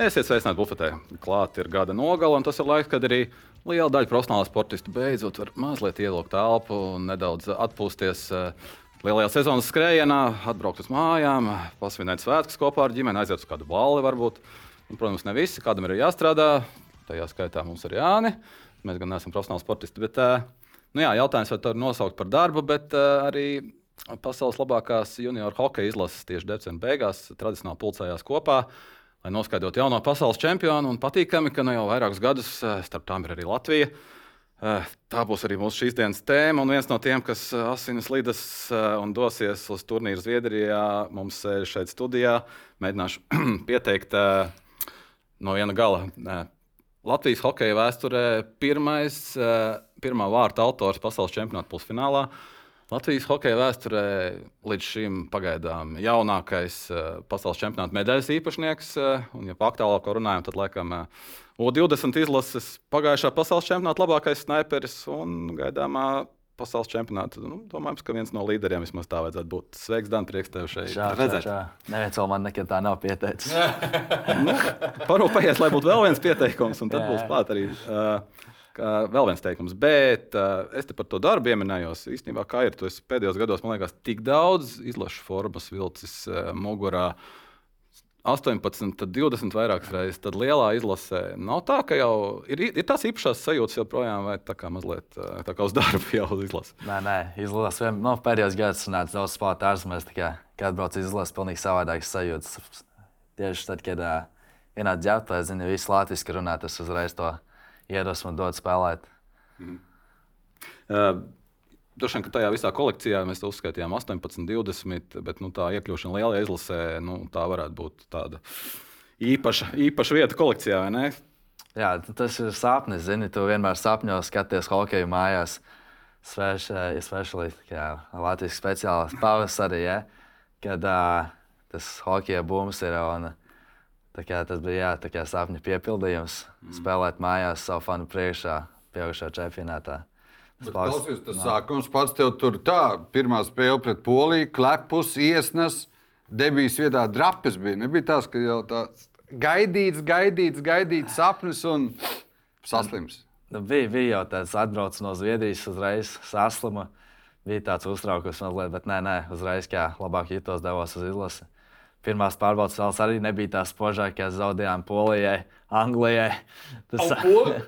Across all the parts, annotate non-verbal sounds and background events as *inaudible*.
Esiet sveicināti bufetē. Klāt ir gada nogala, un tas ir laiks, kad arī liela daļa profesionāla sportistu beidzot var mazliet ielūgt telpu un nedaudz atpūsties. eh, Lielajā sezonas skrējienā, atbraukt uz mājām, pasvinēt svētkus kopā ar ģimeni, aiziet uz kādu balli varbūt. Un, protams, ne visi, kādam ir jāstrādā. Tajā skaitā mums ir Jāni. Mēs gan neesam profesionāli sportisti. Bet, eh, nu jā, jautājums, vai to var nosaukt par darbu, bet eh, arī pasaules labākās junior hokeja izlases tieši decembra beigās tradicionāli pulcējās kopā lai noskaidrotu jauno pasaules čempionu. Un patīkami, ka nu jau vairākus gadus eh, starp tām ir arī Latvija. Eh, Tā būs arī mūsu šīs dienas tēma. Un viens no tiem, kas eh, asinis lidas un dosies uz turnīru Zviedrijā, mums šeit studijā. Mēģināšu *clears throat* pieteikt no viena gala. Latvijas hokeja vēsturē pirmais, pirmā vārta autors pasaules čempionāta pusfinālā. Latvijas hokeja vēsturē līdz šim pagaidām jaunākais uh, pasaules čempionāta medaļas īpašnieks. Uh, un, ja par aktuālāko runājam, tad laikam uh, U20 izlases pagājušā pasaules čempionāta labākais sniperis un gaidāmā pasaules čempionāta. Nu, domājams, ka viens no līderiem vismaz tā vajadzētu būt. Sveiks, Dan, prieks tevi šeit Šā, šā, redzēt. šā. Neviens vēl man nekad tā nav pieteicis. *laughs* nu, parūpējies, lai būtu vēl viens pieteikums, un tad Jā, būs klāt arī. Uh, Vēl viens teikums, bet uh, es te par to darbu pieminējos. Īstenībā, kā ir, esi pēdējos gados, man liekas, tik daudz izlašu formas vilcis uh, mugurā. 18, tad 20 vairākas reizes. Tad lielā izlasē nav tā, ka jau ir, ir tās īpašās sajūtas joprojām, vai tā kā mazliet uh, tā kā uz darbu *laughs* jau uz izlasi. Nē, nē, izlases vien, nu, pēdējos gados sanāca daudz spēlēt ārzemēs. kā, Kad brauc izlases, pilnīgi savādākas sajūtas. Tieši tad, kad uh, ienāca ģērbtuvē, zinu, visu latviešu runā, tas uzreiz to iedvesmu dod spēlēt. Uh, Droši vien, ka tajā visā kolekcijā mēs uzskaitījām 18, 20, bet nu, tā iekļūšana lielajā izlasē, nu, tā varētu būt tāda īpaša, īpaša vieta kolekcijā, vai ne? Jā, tas ir sapnis. Zini, tu vienmēr sapņo skaties hokeju mājās. Especially Latvijas speciālās pavasarī, ja, kad uh, tas hokeja būms ir. Un, kā, tas bija jā, sapņu piepildījums. Mm. Spēlēt mājās savu fanu priekšā, pieaugušā čempionātā. Klausies, tas sākums pats tev tur tā. Pirmā spēle pret Poliju, klepus, iesnas, debijas vietā drapes bija. Nebija tas, ka jau tāds gaidīts, gaidīts, gaidīts sapnis un saslims. Nu, bija, bija jau tāds atbraucis no Zviedrijas, uzreiz saslima. Bija tāds uztraukums mazliet, bet nē, nē, uzreiz kā labāk jutos, devos uz izlasi. Pirmās pārbaudas vēl arī nebija tās spožākās, zaudējām Polijai, Anglijai. Tas,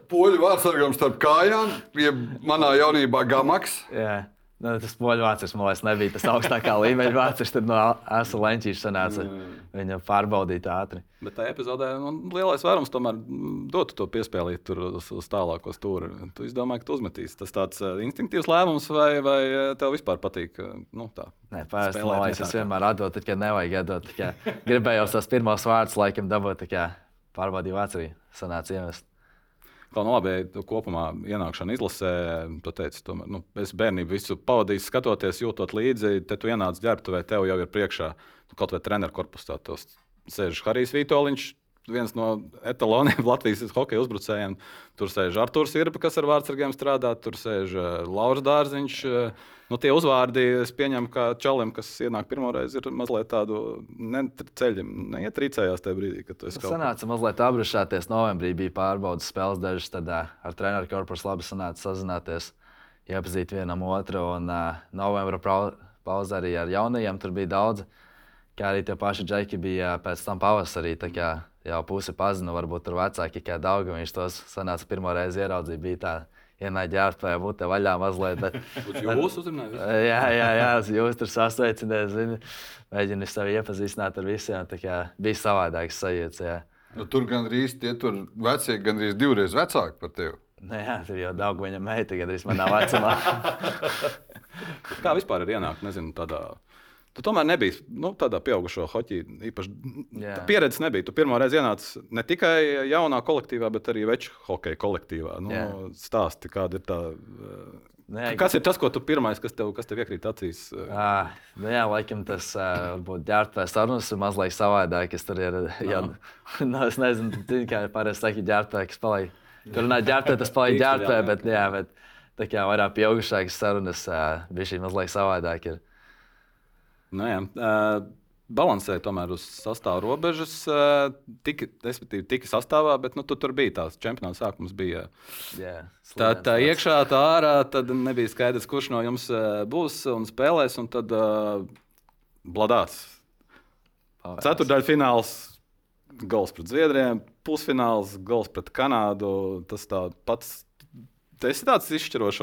Poļu vārdsargam starp kājām, jeb manā jaunībā gamaks. jā, nu, tas poļu vācis man liekas nebija tas augstākā līmeņa vācis. Tad no Asa Lenčīša sanāca viņu pārbaudīt ātri. Bet tajā epizodē nu, lielais vairums tomēr mm, dotu to piespēlīt tur uz, uz tālāko stūri. Tu izdomāji, ka tu uzmetīsi. Tas tāds uh, instinktīvs lēmums, vai, vai uh, tev vispār patīk? uh, Nu, tā, Nē, spēlēt man liekas, es vienmēr atdodu, tad, kad nevajag kā *laughs* Gribēju tos pirmos vārdus laikam dabūt, kā pārbaudīju vācu, sanāca iemest. Kā no labi, kopumā ienākšana izlasē, tu teici, tomēr, nu, es bērnību visu pavadīju, skatoties, jūtot līdzi. Te tu ienāc ģērbtuvē, tev jau ir priekšā nu, kaut vai treneru korpusā. Sēž Harijs Vitoļņš, viens no etaloniem *laughs* Latvijas hokeja uzbrucējiem. Tur sēž Arthurs Irba, kas ar vārdsargiem strādā, tur sēž uh, Lauris Dārziņš. Uh, nu, tie uzvārdi, es pieņemu, ka Čalim, kas ienāk pirmo reizi, ir mazliet tādu ceļu, neietrīcējās tajā brīdī, kad tu esi Tas sanāca mazliet apbrušāties. Novembrī bija pārbaudas spēles dažas, tad uh, ar treneru korpusu labi sanāca sazināties, iepazīt vienam otru. Un uh, novembra pauze arī ar jaunajiem tur bija daudz. Kā arī tie paši džeki bija pēc tam pavasarī. tā kā Jau pusi pazina, varbūt tur vecāki kā daudz. Viņš tos sanāca pirmo reizi ieraudzīt. Bija tā, ienāca ģērbtuvē, būt te vaļā mazliet. Bet, jūs uzrunājat. Jā, jā, jā, jūs tur sasveicināties, zini, mēģini sevi iepazīstināt ar visiem. tā kā Bija savādāks sajūta. jā. Nu, tur gandrīz tie tur vecie, gandrīz divreiz vecāki par tevi. Nu, jā, tur jau daudz viņa meita, arī manā vecumā. *laughs* Kā vispār ir ienākt? Nezinu, tādā. Tu tomēr nebija nu, tādā pieaugušo hoķī. Īpaši Jā. tā pieredze nebija. Tu pirmo reizi ienāci ne tikai jaunā kolektīvā, bet arī veču hokeja kolektīvā. Nu, Jā. stāsti, kāda ir tā. eh, Nē, Kas ir tas, ko tu pirmais, kas tev, kas tev iekrīt acīs? eh, Ah, nu jā, laikam tas varbūt ģērbtuvē sarunas ir mazliet savādāk. Es tur ir, jā, *laughs* nu, es nezinu, kā parasti saka, ģērbtuvē, kas paliek. Tur runā ģērbtuvē, tas paliek ģērbtuvē, bet, jā, bet tā kā vairāk pieaugušākas sarunas, bija šī mazliet savādāk. Ir. Nu, jā. Uh, balansēji tomēr uz sastāvu robežas. Tika, respektīvi, tika sastāvā, bet nu, tu tur bija tās čempionāta sākums. Bija, Jā, tā, tā tāds. iekšā, tā ārā, tad nebija skaidrs, kurš no jums būs un spēlēs. Un tad uh, bladās. Pavērās. Ceturdaļa fināls. Gols pret Zviedrijiem, pusfināls, gols pret Kanādu. Tas tā pats. Tas ir tāds izšķirošs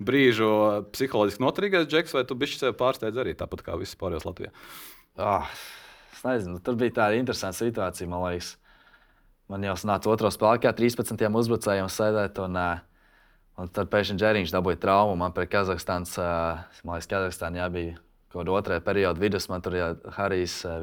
brīžu psiholoģiski noturīgais džeks, vai tu bišķi sev pārsteidz arī tāpat kā viss pārējais Latvijā? Oh, es nezinu, tur bija tāda interesanta situācija. Man liekas, man jau sanāca otrā spēlē, kā 13 uzbrucējiem sēdēt. Un, uh, un tad pēkšņi Džeriņš dabūja traumu. Man pret Kazahstānas, uh, man liekas, Kazahstānā bija kaut kāda otrā perioda vidus. Man tur jau Harijs uh,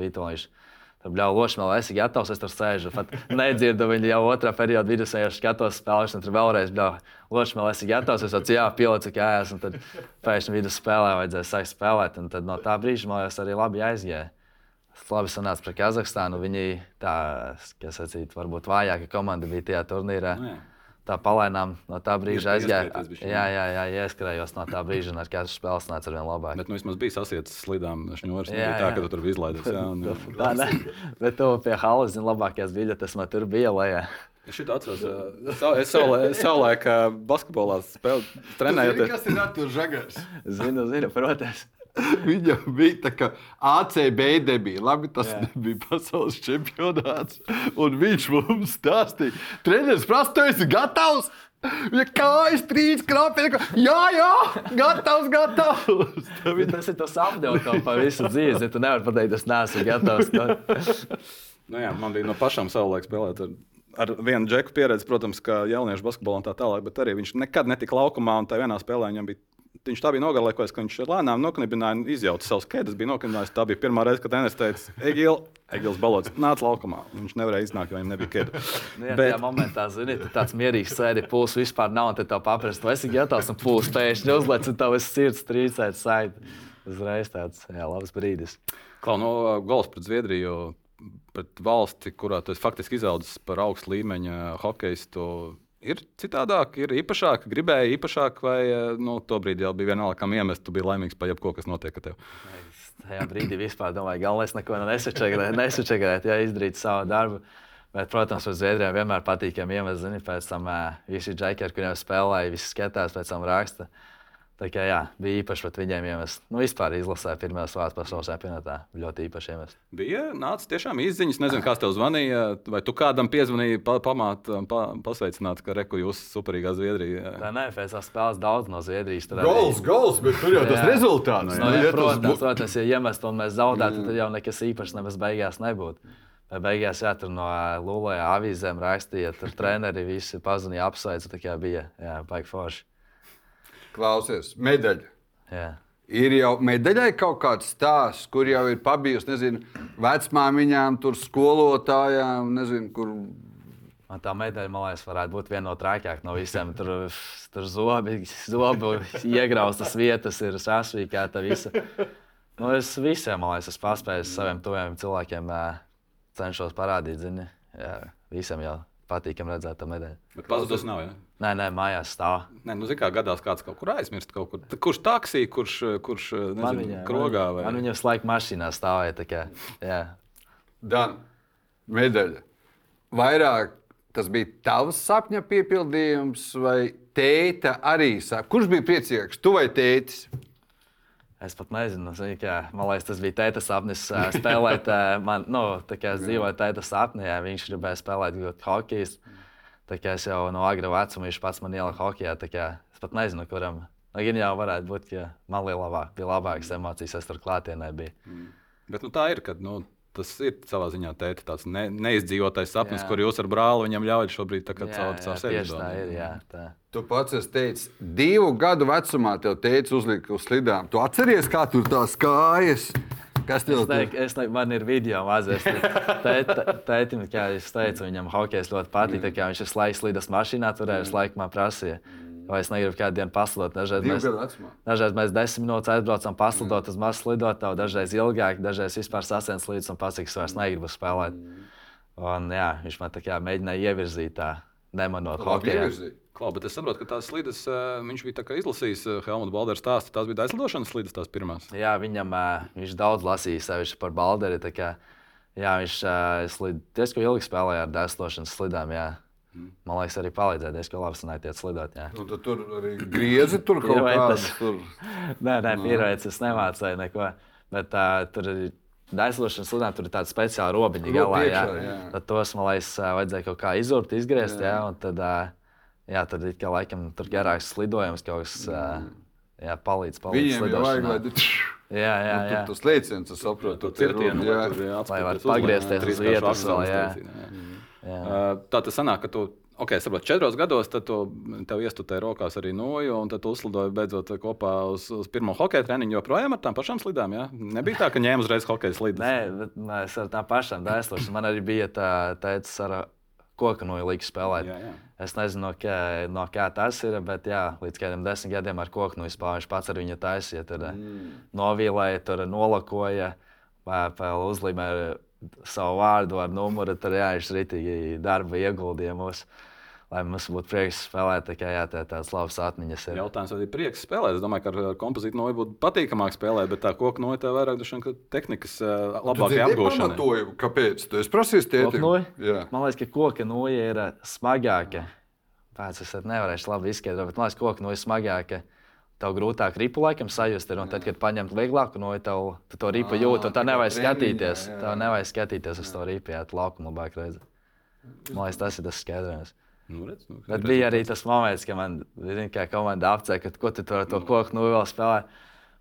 Tur bija loši, vēl es gatavs, es tur sēžu. Pat nedzirdu viņu jau otrā perioda vidus, ja skatos spēlēs, un tur vēlreiz loši, vēl es gatavs. Es jau pielicu kājās, un tad pēkšņi vidus spēlē vajadzēja sākt spēlēt. Un tad no tā brīža man liekas, arī labi aizgāja. Labi sanāca pret Kazahstānu. Viņi tā, kas sacīt, varbūt vājāka komanda bija tajā turnīrā. Nu, jā. Tā palēnām no tā brīža aizgāja. Jā, jā, jā, ieskrējos no tā brīža, un ar katru spēli nāca ar vien labāk. Bet nu, vismaz bija sasietas slidām šņūras. Jā, Jā, tā, ka tu tur biji izlaidies. Jā, un, jā. *laughs* Tā ne. Bet tu pie halas zini labākās biļetes, man tur bija lejā. Es šito atceros. Es savulaik, basketbolā spēlēju, trenējoties. Kas ir Artur Žagars? Zinu, zinu, protams. *laughs* Viņam bija tā kā ACB debija. Labi, tas Jā. nebija pasaules čempionāts. Un viņš mums stāstīja, treneris prasa, tu esi gatavs? Ja kājas trīs krāpjas, jā, jā, gatavs, gatavs. *laughs* Tā Bet Tas ir tas apgleznojums par visu dzīvi. ja Tu nevari pateikt, es neesmu gatavs. Nu, *laughs* Nu, jā, man bija no pašām savulaik spēlēt. Ar, ar vienu džeku pieredzi, protams, kā jauniešu basketbolā un tā tālāk, bet arī viņš nekad netika laukumā. Un tā vienā spēlē viņam bija. Viņš tā bija nogalējis, ka viņš lēnām noknibināja, izjauca savus kēdes, bija noknibinājis. Tā bija pirmā reize, kad Enes teica, Egils, Egils Balots nāca laukumā. Viņš nevarēja iznākt, jo viņam nebija kēde. Nu, jā, Bet... Tajā momentā, zini, tu tāds mierīgs sēdi, pūlis vispār nav, un tad tev paprast, tu esi gatavs, un pūlis pēkšņi uzlec, un tev ir sirds trīcēt, saiti. Uzreiz tāds, jā, labs brīdis. Klau, no gols pret Zviedriju, pret valsti, kurā tu esi faktiski izaudzis par augstu līmeņa hokeistu. Ir citādāk, ir īpašāk, gribēja īpašāk, vai eh, nu, to brīdi jau bija vienalga, kam iemest. Tu biji laimīgs par jebko, kas notiek ar tevi. Es Tajā brīdī vispār domāju, galvenais neko nesačakarēt, nesačakarēt, ja izdarīt savu darbu. Bet, protams, uz Zviedrijā vienmēr patīkami iemest, zini, pēc tam uh, visi džekļi, kuriem spēlēja, visi skatās, pēc tam raksta. Tā kā jā, bija īpaši pat viņiem iemest. Nu, vispār izlasīja pirmās vārdas pasaules čempionātā. Ļoti īpaši iemest. Bija nācis tiešām izziņas, nezinu, kas tev zvanīja, vai tu kādam piezvanīji, pa, pamāt, pa, pasveicināt, ka reku jūs superīgā Zviedrijā. Tā nē, pēc tam spēlēs daudz no Zviedrijas. Tur arī- Gols, gols, bet tur jau tas Jā. rezultāts. Nu, Nu, jā, ja tas protams, protams, ja iemest un mēs zaudētu, tad jau nekas īpašs nemaz beigās nebūtu. Beigās, jā, tur no Lūlēja avīzēm rakstīja, tur treneri visi pazudīja, apsveica, tā kā bija, jā, baigi forši. Klausies, medaļa. Jā. Ir jau medaļai kaut kāds stāsts, kur jau ir pabijusi, nezinu, vecmāmiņām, tur skolotājām, nezinu, kur. Man tā medaļa, man liekas, varētu būt viena no trakākajām no visiem. Tur, tur zobi, zobi iegrauztas vietas, ir sasvīkā tā visa. Nu, es visiem, man liekas, esmu paspējis saviem tuviem cilvēkiem cenšos parādīt, zini, jā, visiem jau patīkam redzēt to medaļu. Bet pazudus nav. Ja? Nē, nē, mājās stāv. Nē, nu, zini, kā gadās kāds kaut kur aizmirst, kaut kur. Kurš taksī, kurš, kurš Man nezinu, viņa, krogā vai man viņa visu laiku mašīnā stāvēja. tā Kā, jā. Dan, medaļa. Vairāk tas bija tavs sapņa piepildījums, vai tēta arī sap... Kurš bija priecīgāks, tu vai tētis? Es pat nezinu, kā, man liekas, tas bija tēta sapnis ā, spēlēt. ā, Man, nu, tā kā es dzīvoju tēta sapnī, viņš gribēja spēlēt hokeju. Tā kā es jau no agra vecuma viņš pats man ielika hokeja. tā kā Es pat nezinu, kuram. Nu, Gan jau varētu būt, ka man bija labāk, bija labākas emocijas, es tur klātienē biju. Bet nu, tā ir, ka nu, tas ir savā ziņā tēta, tāds ne, neizdzīvotais sapnis, Jā. kur jūs ar brāli viņam ļaujat šobrīd caur jā, caur sevi. tā ir. Jā, tā. Tu pats esi teicis, divu gadu vecumā tev teica, uzlika uz slidām. Tu atceries, kā tur tās kājas? Kas tev Es teiktu, es teiktu, man ir video mazliet. Tētim, kā es teicu, viņam hokejs ļoti patīk. Viņš ir laiks līdās mašīnā, turēja visu laiku man prasīja. Vai es negribu kādu dienu paslidot? Dažreiz divu mēs, dažreiz mēs desmit minūtes aizbraucam, paslidot uz mazu slidotāju, dažreiz ilgāk, dažreiz vispār sasniedz līdz un pasakīs, vairs negribu spēlēt. Un, jā, viņš man tā kā mēģināja ievirzīt tā, nemanot hokeju. Klau, bet es saprotu, ka tās slides uh, viņš bija tā izlasījis uh, Helmuta Baldera stāstu. Tās bija aizlidošanas slides, tās pirmās. Jā, viņam uh, viņš daudz lasīja sevišķi par Balderi. tā Kā, jā, viņš slid, diezgan ilgi spēlēja ar aizlidošanas slidām. Jā. Man liekas, arī palīdzēja diezgan labi sanākt slidot. Jā. Nu, tad tur arī griezi tur kaut kādas. Tur. *laughs* Nē, nē, pierādījis, es nemācīju neko. Bet uh, tur ir aizlidošanas slidām, tur ir tāda speciāla robiņa galā. Jā. jā. Tad tos man liekas, vajadzēja kaut kā izurbt, izgriezt. Jā. Jā. Jā, un tad, uh, jā, tad ir kā laikam tur garāks lidojums, kaut kas uh, jā, palīdz. palīdz Viņiem jau vajag, lai tu- Jā, jā, nu, jā. tur tas lēciens, es saprotu, Tur tur ir runa, jā. Lai var pagriezties uz vietas vēl, jā. Jā. Uh, tā tas sanāk, ka tu, ok, saprot, četros gados tad tu, tev iestutēja rokās arī noju, un tad tu uzslidoji beidzot kopā uz, uz pirmo hokeja treniņu joprojām ar tām pašām slidām, jā? Nebija tā, ka ņēma uzreiz hokeja slidas. Nē, bet, nē, es ar tām pašām dēslos. Man arī bija tā teicis ar koku no līnijas spēlēt. Jā, jā. Es nezinu, no kā, no kā tas ir, bet jā, līdz kādiem desmit gadiem ar koku no spēlēju. Viņš pats ar viņu taisīja, tur mm. novīlēja, tur nolakoja, vai vēl uzlīmēja savu vārdu ar numuru. Tur jā, viņš ritīgi darba ieguldīja mūsu. Lai mums būtu prieks spēlēt, tā kā jā, tā, tādas labas atmiņas. Ir. Jautājums, vai ir prieks spēlēt? Es domāju, ka ar kompozītu noju būtu patīkamāk spēlēt, bet tā koka noja tev vairāk vien, ka tehnikas labākai apgūšanai. apgūšanai. Kāpēc? Tu esi prasījis tētim? Jā. Man liekas, ka koka noja ir smagāka. Pēc es nevarēšu labi izskaidrot, bet man liekas, ka koka noja ir smagāka. Tev grūtāk ripu laikam sajust, ir, un tad, kad paņemt vieglāku noju, tev tu to ripu Ā, jūt, un tā nevajag skatīties. jā. Tev nevajag skatīties uz to ripu, jā, tu laukumu labāk redzi. Man liekas, tas ir tas skaidrojums. Nu, redz, nu, Bet bija arī tas moments, kad man zini, kā komanda apceļ, ka ko tu ar to koku nu vēl spēlē.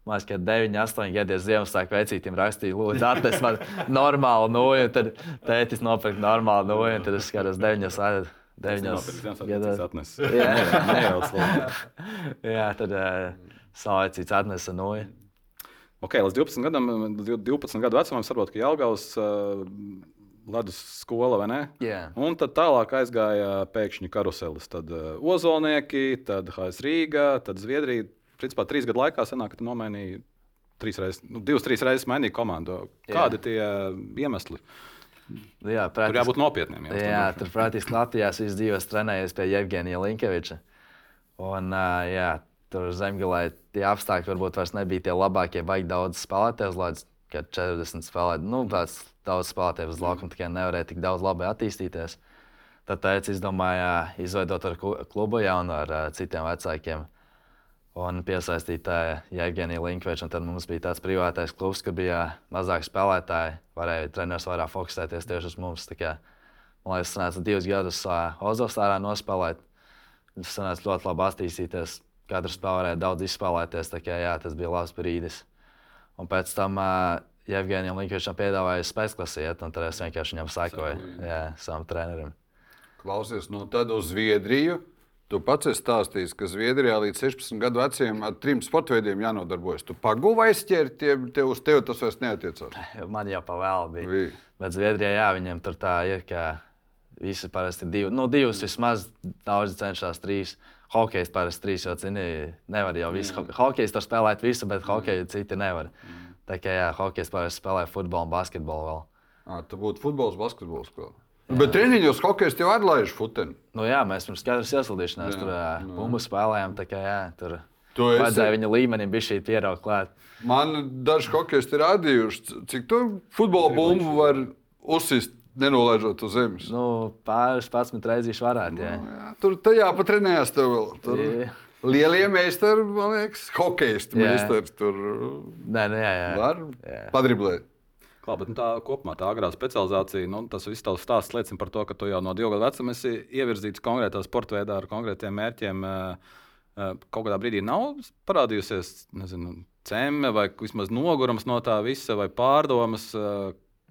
Man liekas, ka 9, 8 gadi Ziemassvētku vecītim rakstīja, lūdzu, atnes man normālu noju, un tad tētis nopirka normālu noju, un tad es skatos 9, 9 gados. atnes. *laughs* Jā. Nejauc, lūdzu. Jā, tad uh, saulēcīts atnesa noju. Ok, līdz 12 gadam, 12 gadu vecumam saprotu, ka Jālgaus uh, ledus skola vai ne? Jā. Un tad tālāk aizgāja pēkšņi karuselis. Tad uh, Ozolnieki, tad HS Rīga, tad Zviedrija. Principā trīs gadu laikā sanāk, ka tu nomainīji trīs reizes, nu, divas, trīs reizes mainīji komandu. Kādi tie iemesli? Jā, Tur jābūt nopietniem. Jā, jā tur praktiski Latvijā es visu dzīvi trenējies pie Jevģīnija Linkeviča. Un, uh, jā, tur zemgālē tie apstākļi varbūt vairs nebija tie labākie. Vajag daudz spēlētājus, lai kad 40 spēlētu. Nu, tāds daudz spēlētāju uz laukuma tikai nevarēja tik daudz labi attīstīties. Tad teicu, izdomāju izveidot ar klubu jaunu ar uh, citiem vecākiem. Un piesaistīt Jevģīniju Linkveču. un Tad mums bija tāds privātais klubs, kur bija mazāk spēlētāji. Varēja treneris vairāk fokusēties tieši uz mums. Tā Kā, man liekas, tas nāca divus gadus uh, Ozolstārā nospēlēt. Tas sanāca ļoti labi attīstīties. Katrs spēlē varēja daudz izspēlēties. tā Kā, jā, tas bija labs brīdis. Un pēc tam uh, Jevģīnijam Linkvečam piedāvāja spēcklasi iet, un tad es vienkārši viņam sekoju. Jā, savam trenerim. Klausies, no tad uz Zviedriju. Tu pats esi stāstījis, ka Zviedrijā līdz 16 gadu veciem ar trim sporta veidiem jānodarbojas. Tu pagūvi aizķert, tie, tev uz tevi tas vairs neatiecās. *laughs* Man jau pavēl bija. Bija. Bet Zviedrijā, jā, viņiem tur tā ir, ka visi parasti divi. Nu, divas vismaz, daudzi cenšas trīs. Hokejs parasti trīs, jo, zini, nevar jau visu. Mm. Hokejs tur spēlēt visu, bet hokeju citi nevar. Mm. Tā kā, jā, hokejs parasti spēlē futbolu un basketbolu vēl. À, tu būtu futbols, basketbols. Kā. Bet treniņos hokejs tev atlaiž futeni. Nu, jā, mēs pirms katras iesildīšanās Jā, tur jā, nu. bumbu spēlējām. Tā kā, jā, tur Tu esi- vajadzēja viņa līmenim bija šī pierauga klāt. Man daži hokejisti ir rādījuši, cik tu futbola bumbu var uzsist, nenolaižot uz zemes. Nu, pāris pats reizes varētu. Jā. Jā, tur tajā pat trenējās tev vēl. Tur Jā. Lielie meistari, man liekas, hokejisti Jā. meistari tur Nē, nē, jā, jā. var Jā. padriblēt. Klā, bet, nu, tā kopumā tā agrā specializācija, nu, tas viss tavs stāsts liecina par to, ka tu jau no divu gadu vecuma esi ievirzīts konkrētā sporta veidā ar konkrētiem mērķiem. eh, eh, Kaut kādā brīdī nav parādījusies nezinu, cēme vai vismaz nogurums no tā visa, vai pārdomas.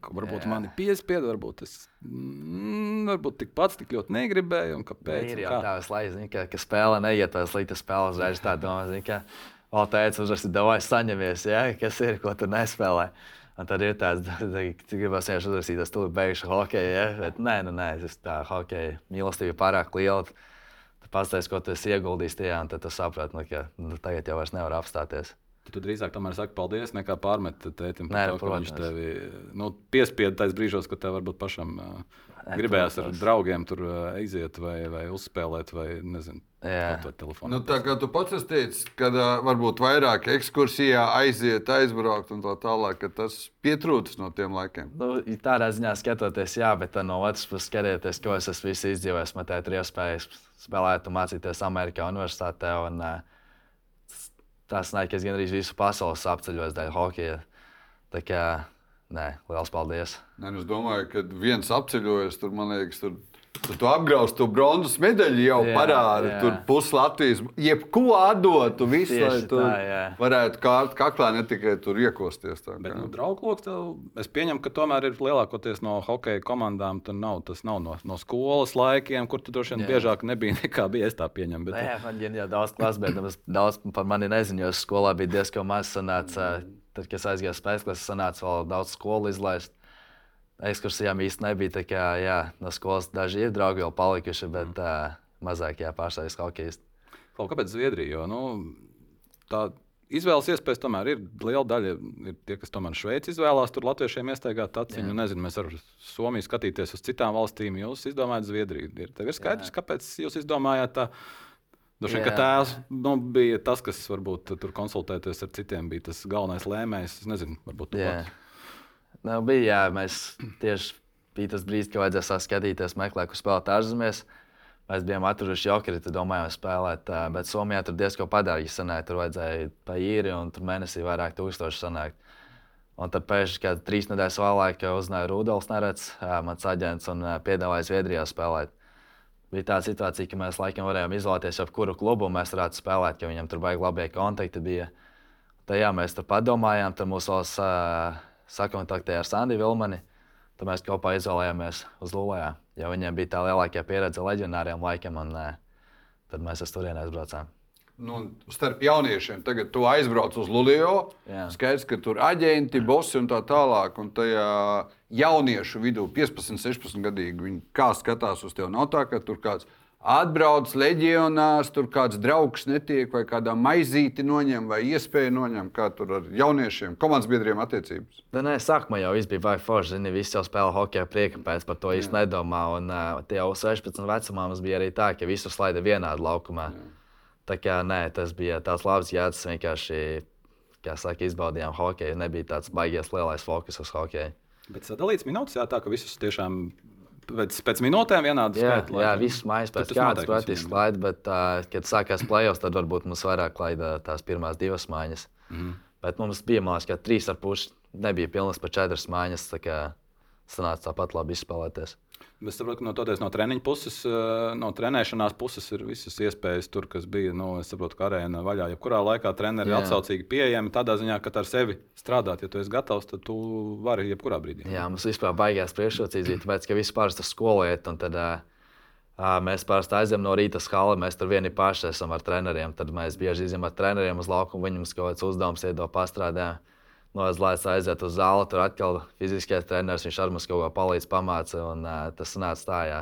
Varbūt Jā. man ir piespiedu, varbūt es mm, varbūt tik pats tik ļoti negribēju. un Kāpēc? Ir un jau kā. tā, lai zinātu, ka, ka spēle neiet, vai slikta spēle uzreiz tā domā, zini, ka vēl teica, uzreiz davai saņemies, ja? kas ir, ko tu nespēlē. Un tad ir tāds, *laughs* ka gribas vienkārši uzrakstīt, tas tur beigšu hokeju, ja? bet nē, nu, nē, tas tā hokeja mīlestība ir pārāk liela. Tu pastāstīsi, ko tu esi ieguldījis tajā, un tad tu saprati, nu, ka nu, tagad jau vairs nevar apstāties. Tad tu drīzāk tomēr saki paldies, nekā pārmet tētim. Nē, par to, ka viņš tevi nu, piespieda tajos brīžos, kad tev varbūt pašam uh, gribējās ar protams. draugiem tur uh, iziet vai, vai uzspēlēt, vai nezinu. Nu, tā kā tu pats esi teicis, ka uh, varbūt vairāk ekskursijā aiziet, aizbraukt un tā tālāk, ka tas pietrūcis no tiem laikiem. Nu, i tādā ziņā skatoties, jā, bet no otras puses skatieties, ko es esmu izdzīvojis. Man tā ir iespēja spēlēt un mācīties Amerikā Universitātē. Un, uh, tas nāk, es gandrīz visu pasauli apceļos dēļ hokeja. Tā kā, nē, liels paldies. Nē, nu, es domāju, ka viens apceļojas, tur man liekas, tur, tur tu apgrauž to bronzas medaļu jau Jā, parādi. jā. Tur pus Latvijas, jebko atdotu, visu, Tieši lai tu tā, jā. varētu kārt kaklā, ne tikai tur iekosties. Tā, Bet, kā. nu, tev, es pieņemu, ka tomēr ir lielākoties no hokeja komandām. tur Nav, tas nav no, no skolas laikiem, kur tu droši vien biežāk nebija *laughs* nekā bija. Es tā pieņemu. Bet, Nē, man ir jau daudz es daudz par mani nezinu, jo skolā bija diezgan maz. Sanāca, tad, kad es aizgāju spēles klases, sanāca vēl daudz skolu izlaist. Ekskursijām īsti nebija. Kā, jā, no skolas daži ir draugi vēl palikuši, bet uh, mazāk jā, pārstāvis. Kaut kāpēc Zviedrija? Jo, nu, tā izvēles iespējas tomēr ir liela daļa. Ir tie, kas tomēr Šveici izvēlās, tur latviešiem iestaigāt aciņu. Nezinu, mēs varam Somiju skatīties uz citām valstīm. Jūs izdomājat Zviedriju. Ir, tev ir skaidrs, Jā. kāpēc jūs izdomājāt tā. Vien, ka Jā. tēvs nu, bija tas, kas varbūt tur konsultēties ar citiem, bija tas galvenais lēmējs. Es nezinu, varbūt tu Jā. pats. Nu, bija, jā, mēs tieši bija tas brīdis, kad vajadzēja sākt skatīties, meklēt, kur spēlēt ārzemēs. Mēs bijām atraduši jokeri, tad domājām, spēlēt, bet Somijā tur diezgan padarīgi sanāca. Tur vajadzēja pa īri un tur mēnesī vairāk tūkstoši sanākt. Un tad pēkšņi, kad trīs nedēļas vēlāk uzzināja Rudolfs Nerets, mans aģents, un piedāvāja Zviedrijā spēlēt. Bija tāda situācija, ka mēs laikam varējām izvēlēties, ap kuru klubu mēs varētu spēlēt, jo viņam tur baigi labie kontakti bija. Tad jā, mēs tur padomājām, tad mūs vēl sakontaktēja ar Sandu Vilmani. Tad mēs kopā izvēlējāmies uz Lūlijā, jo viņiem bija tā lielākā pieredze leģionāriem laikam, un ē, tad mēs uz turieni aizbraucām. Nu, starp jauniešiem tagad tu aizbrauc uz. Jā. Skaidrs, ka tur ir aģenti, bosi un tā tālāk. Un tajā jauniešu vidū, 15, 16 gadīgi, viņi kā skatās uz tevi. Nav tā, ka tur kāds atbrauc leģionārs, tur kāds draugs netiek, vai kādā maizīti noņem, vai iespēja noņem, kā tur ar jauniešiem, komandas biedriem attiecības. Tā nē, sākumā jau viss bija baigi forši. Zini, visi jau spēlē hokeja prieka pēc par to īsti nedomā. Un uh, tie jau 16 vecumā mums bija arī tā, ka visu slaida vienādi laukumā. Jā. Tā kā nē, tas bija tāds labs jēdzas, vienkārši, kā saka, izbaudījām hokeju. Nebija tāds baigies lielais fokus uz hokeju. Bet sadalīts minūtes, jā, tā ka visus tiešām pēc, pēc minūtēm vienādi Jā, skaitli. jā viss mājas pēc kādas praktiski klaida, bet, uh, kad sākās plēsos, tad varbūt mums vairāk klaida tās pirmās divas mājas. Mm. Bet mums bija mājas, ka trīs ar pusi nebija pilnas pa četras mājas. Tā kā sanāca tāpat labi izspēlēties. Es saprotu, ka no, toties, no treniņa puses, eh, no trenēšanās puses ir visas iespējas tur, kas bija. Nu, es saprotu, ka arēna vaļā. Jebkurā laikā treneri ir atsaucīgi pieejami tādā ziņā, ka ar sevi strādāt. Ja tu esi gatavs, tad tu vari jebkurā brīdī. Jā, mums vispār baigās priekšrocības, tāpēc, ka visi parasti uz skolu iet. un Tad, uh, mēs parasti aizjām no rīta skala, mēs tur vieni paši esam ar treneriem. Tad mēs bieži izjām ar treneriem uz laukumu, viņiem kaut kāds uzdevums iedod pastrādājām. No aizlaists aiziet uz zāli, tur atkal fiziskais treneris, viņš ar mums kaut ko palīdz pamāca. Un, uh, tas sanāca tā, jā.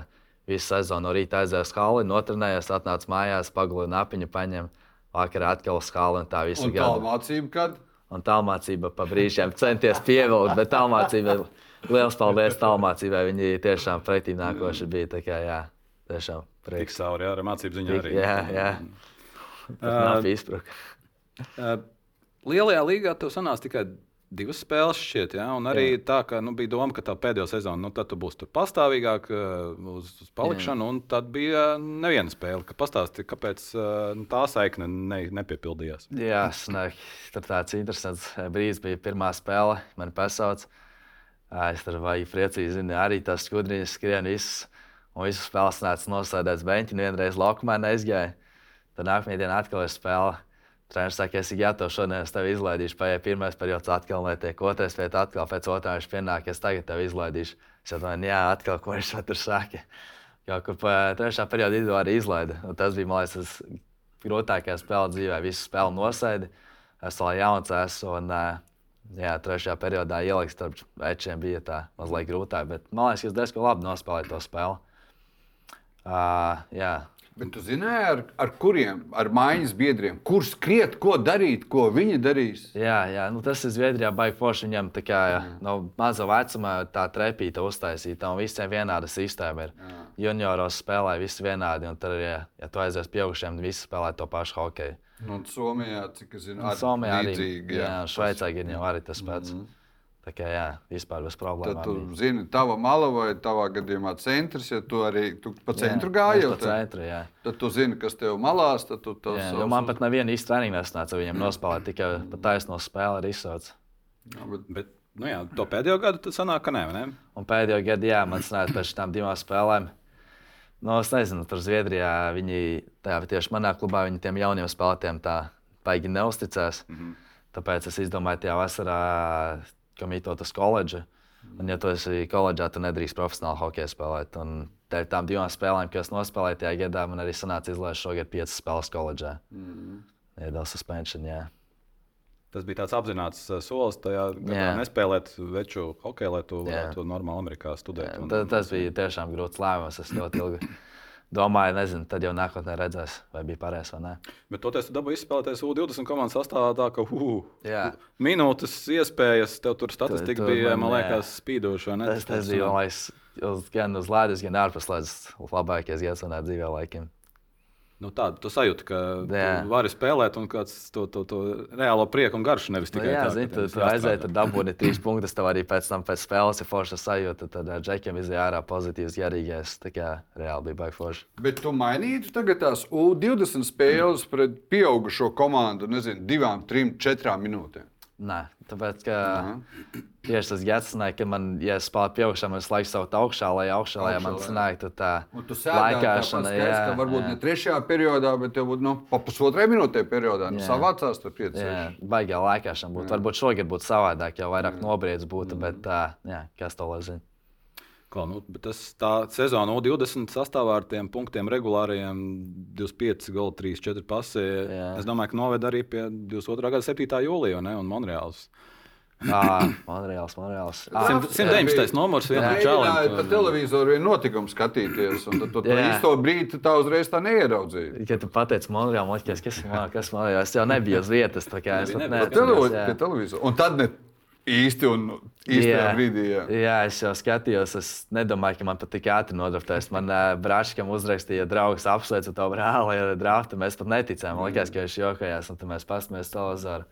Visu sezonu no rīta aizjāja uz skali, notrenējās, atnāca mājās, pagulēja napiņu, paņem. Vakarā atkal uz skali un tā visu Un tā mācība, kad Un tālmācība pa brīžiem centies pievilkt, bet tālmācība, liels paldies tālmācībai. Viņi tiešām pretī nākoši bija. Tā kā, jā, tiešām Tik prieks. sauri, jā, ar mācību ziņā Tik- arī. jā, jā. Nav izpruka. Uh, Lielajā līgā tev sanāca tikai divas spēles, šķiet, ja? un arī jā. tā, ka nu, bija doma, ka tā pēdējā sezona, nu, tad tu būsi tur pastāvīgāk uh, uz, uz palikšanu, jā. un tad bija neviena spēle. Ka pastāsti, kāpēc uh, nu, tā saikne ne, nepiepildījās. Jā, tur tāds interesants brīdis bija pirmā spēle. Man pasauc. Es tur biju priecīgi, zinu, arī tas skudriņš skrien visus. Un visu spēles nāca nosēdēts beņķi, un vienreiz laukumā neizgāja. Tad nākamajā dienā atkal ir spēle. Treneris saka, es esmu gatavs šodien, es tevi izlaidīšu. Paiet pirmais periods, atkal netiek otrais, pēc atkal pēc otrā viņš pienāk, es tagad tevi izlaidīšu. Es domāju, jā, atkal ko viņš tur saka. Jau kur trešā periodā vidū arī izlaida. Un tas bija, man liekas, tas grūtākā spēle dzīvē. Visu spēli nosēdi. Es vēl jauns esmu. Un, jā, trešajā periodā ielikt starp večiem bija tā mazliet grūtāk. Bet man liekas, ka es diezgan labi nospēlēju to spēli. Uh, jā, Bet tu zināji, ar, ar kuriem, ar mājas biedriem, kurš skriet, ko darīt, ko viņi darīs? Jā, jā nu tas ir Zviedrijā baigi forši. Viņam tā kā mm. no maza vecuma tā trepīta uztaisīta un visiem vienāda sistēma ir. Jā. Junioros spēlē visi vienādi, un tad, ja, ja tu aizies pieaugušiem, visi spēlē to pašu hokeju. Nu, Somijā, cik es zinu, arī Somijā arī. Līdzīgi, jā, jā Šveicē ir jau arī tas pats. Mm -hmm. Tā kā jā, vispār bez problēmām. Tad tu zini, tava mala vai tavā gadījumā centrs, ja tu arī tu pa centru gāji. Pa centru, jā. Tad tu zini, kas tev malās. Tad tu tos, jā, savus... Man pat neviena īsta treniņa nesnāca viņam nospēlēt, tikai pa taisno spēli arī izsauc. Jā, bet, bet nu jā, to pēdējo gadu tas sanāk, ka nē, ne? Un pēdējo gadu, jā, man sanāca pēc tam divām spēlēm. Nu, es nezinu, tur Zviedrijā viņi, tā, tieši manā klubā, viņi tiem jauniem spēlētājiem tā baigi neusticās. Mm -hmm. Tāpēc es izdomāju, tajā vasarā kam īstenot uz koledžu. Un, ja tu esi koledžā, tad nedrīkst profesionāli hokeju spēlēt. Un dēļ tām divām spēlēm, kas nospēlēja tajā gadā, man arī sanāca izlaist šogad piecas spēles koledžā. Mm. Iedod suspension. Jā. Tas bija tāds apzināts uh, solis, tajā gadā nespēlēt veču hokeju, lai tu varētu normāli Amerikā studēt. Jā, un, tas bija tiešām grūts lēmums. Es ļoti ilgi domāju, nezinu, tad jau nākotnē redzēs, vai bija pareizi vai nē. Bet toties tu dabūji izspēlēties U20 komandas sastāvā tā, ka uh, minūtes iespējas, tev tur statistika tu, tu, bija, man, man liekas, spīdoša. Tas, tas bija, man liekas, gan uz ledus, gan ārpus ledus labākais gads manā dzīvē laikam. Nu, tādu tu sajūti, ka vari spēlēt, un kāds to, to, to reālo prieku un garšu nevis nu tikai nu, jā, tā, zin, tu, tu aizēji, tad dabūji trīs punktus, tev arī pēc tam pēc spēles ir forša sajūta. Tad ar džekiem izjāja ārā pozitīvs, garīgais. Tā kā reāli bija baigi forši. Bet tu mainītu tagad tās U20 spēles pret pieaugušo komandu, nezinu, divām, trim, četrām minūtēm? Nē, tāpēc, ka tieši tas gads, ka man, ja es pieaugšā, man visu laiku savu augšā, lai augšā, lai man sanāktu tā laikāšana. Jā, jā, varbūt jā. ne trešajā periodā, bet jau nu, pa pusotrai minūtē periodā. Nu, savācās tur pieci. Jā, baigā laikāšana būtu. Varbūt šogad būtu savādāk, jau vairāk nobriedz būtu, bet tā, jā, kas to lai zina. Kā, nu, tas tā sezona O20 sastāvā ar tiem punktiem regulāriem 25, gols, 3, 4 pasē. Es domāju, ka noved arī pie 22. gada 7. jūlijā un Monreāls. Ah, Monreāls, Monreāls. Ah, 119. numurs vienā čalijā. Tā televizoru vien notikumu skatīties, un tad to īsto brīdi tā uzreiz tā neieraudzīja. Kad tu pateici Monreāls, man liekas, kas, kas Monreāls, es jau nebiju uz vietas, tā kā es pat neatceros. Un tad ne īsti un īstajā jā, brīdī. Jā. jā, es jau skatījos. Es nedomāju, ka man pat tik ātri nodraftēs. Man uh, brāčkam uzrakstīja, draugs apsveicu to brāli ar draftu. Mēs pat neticējām. Man liekas, ka viņš jokojās, un tad mēs pasmējām televizoru.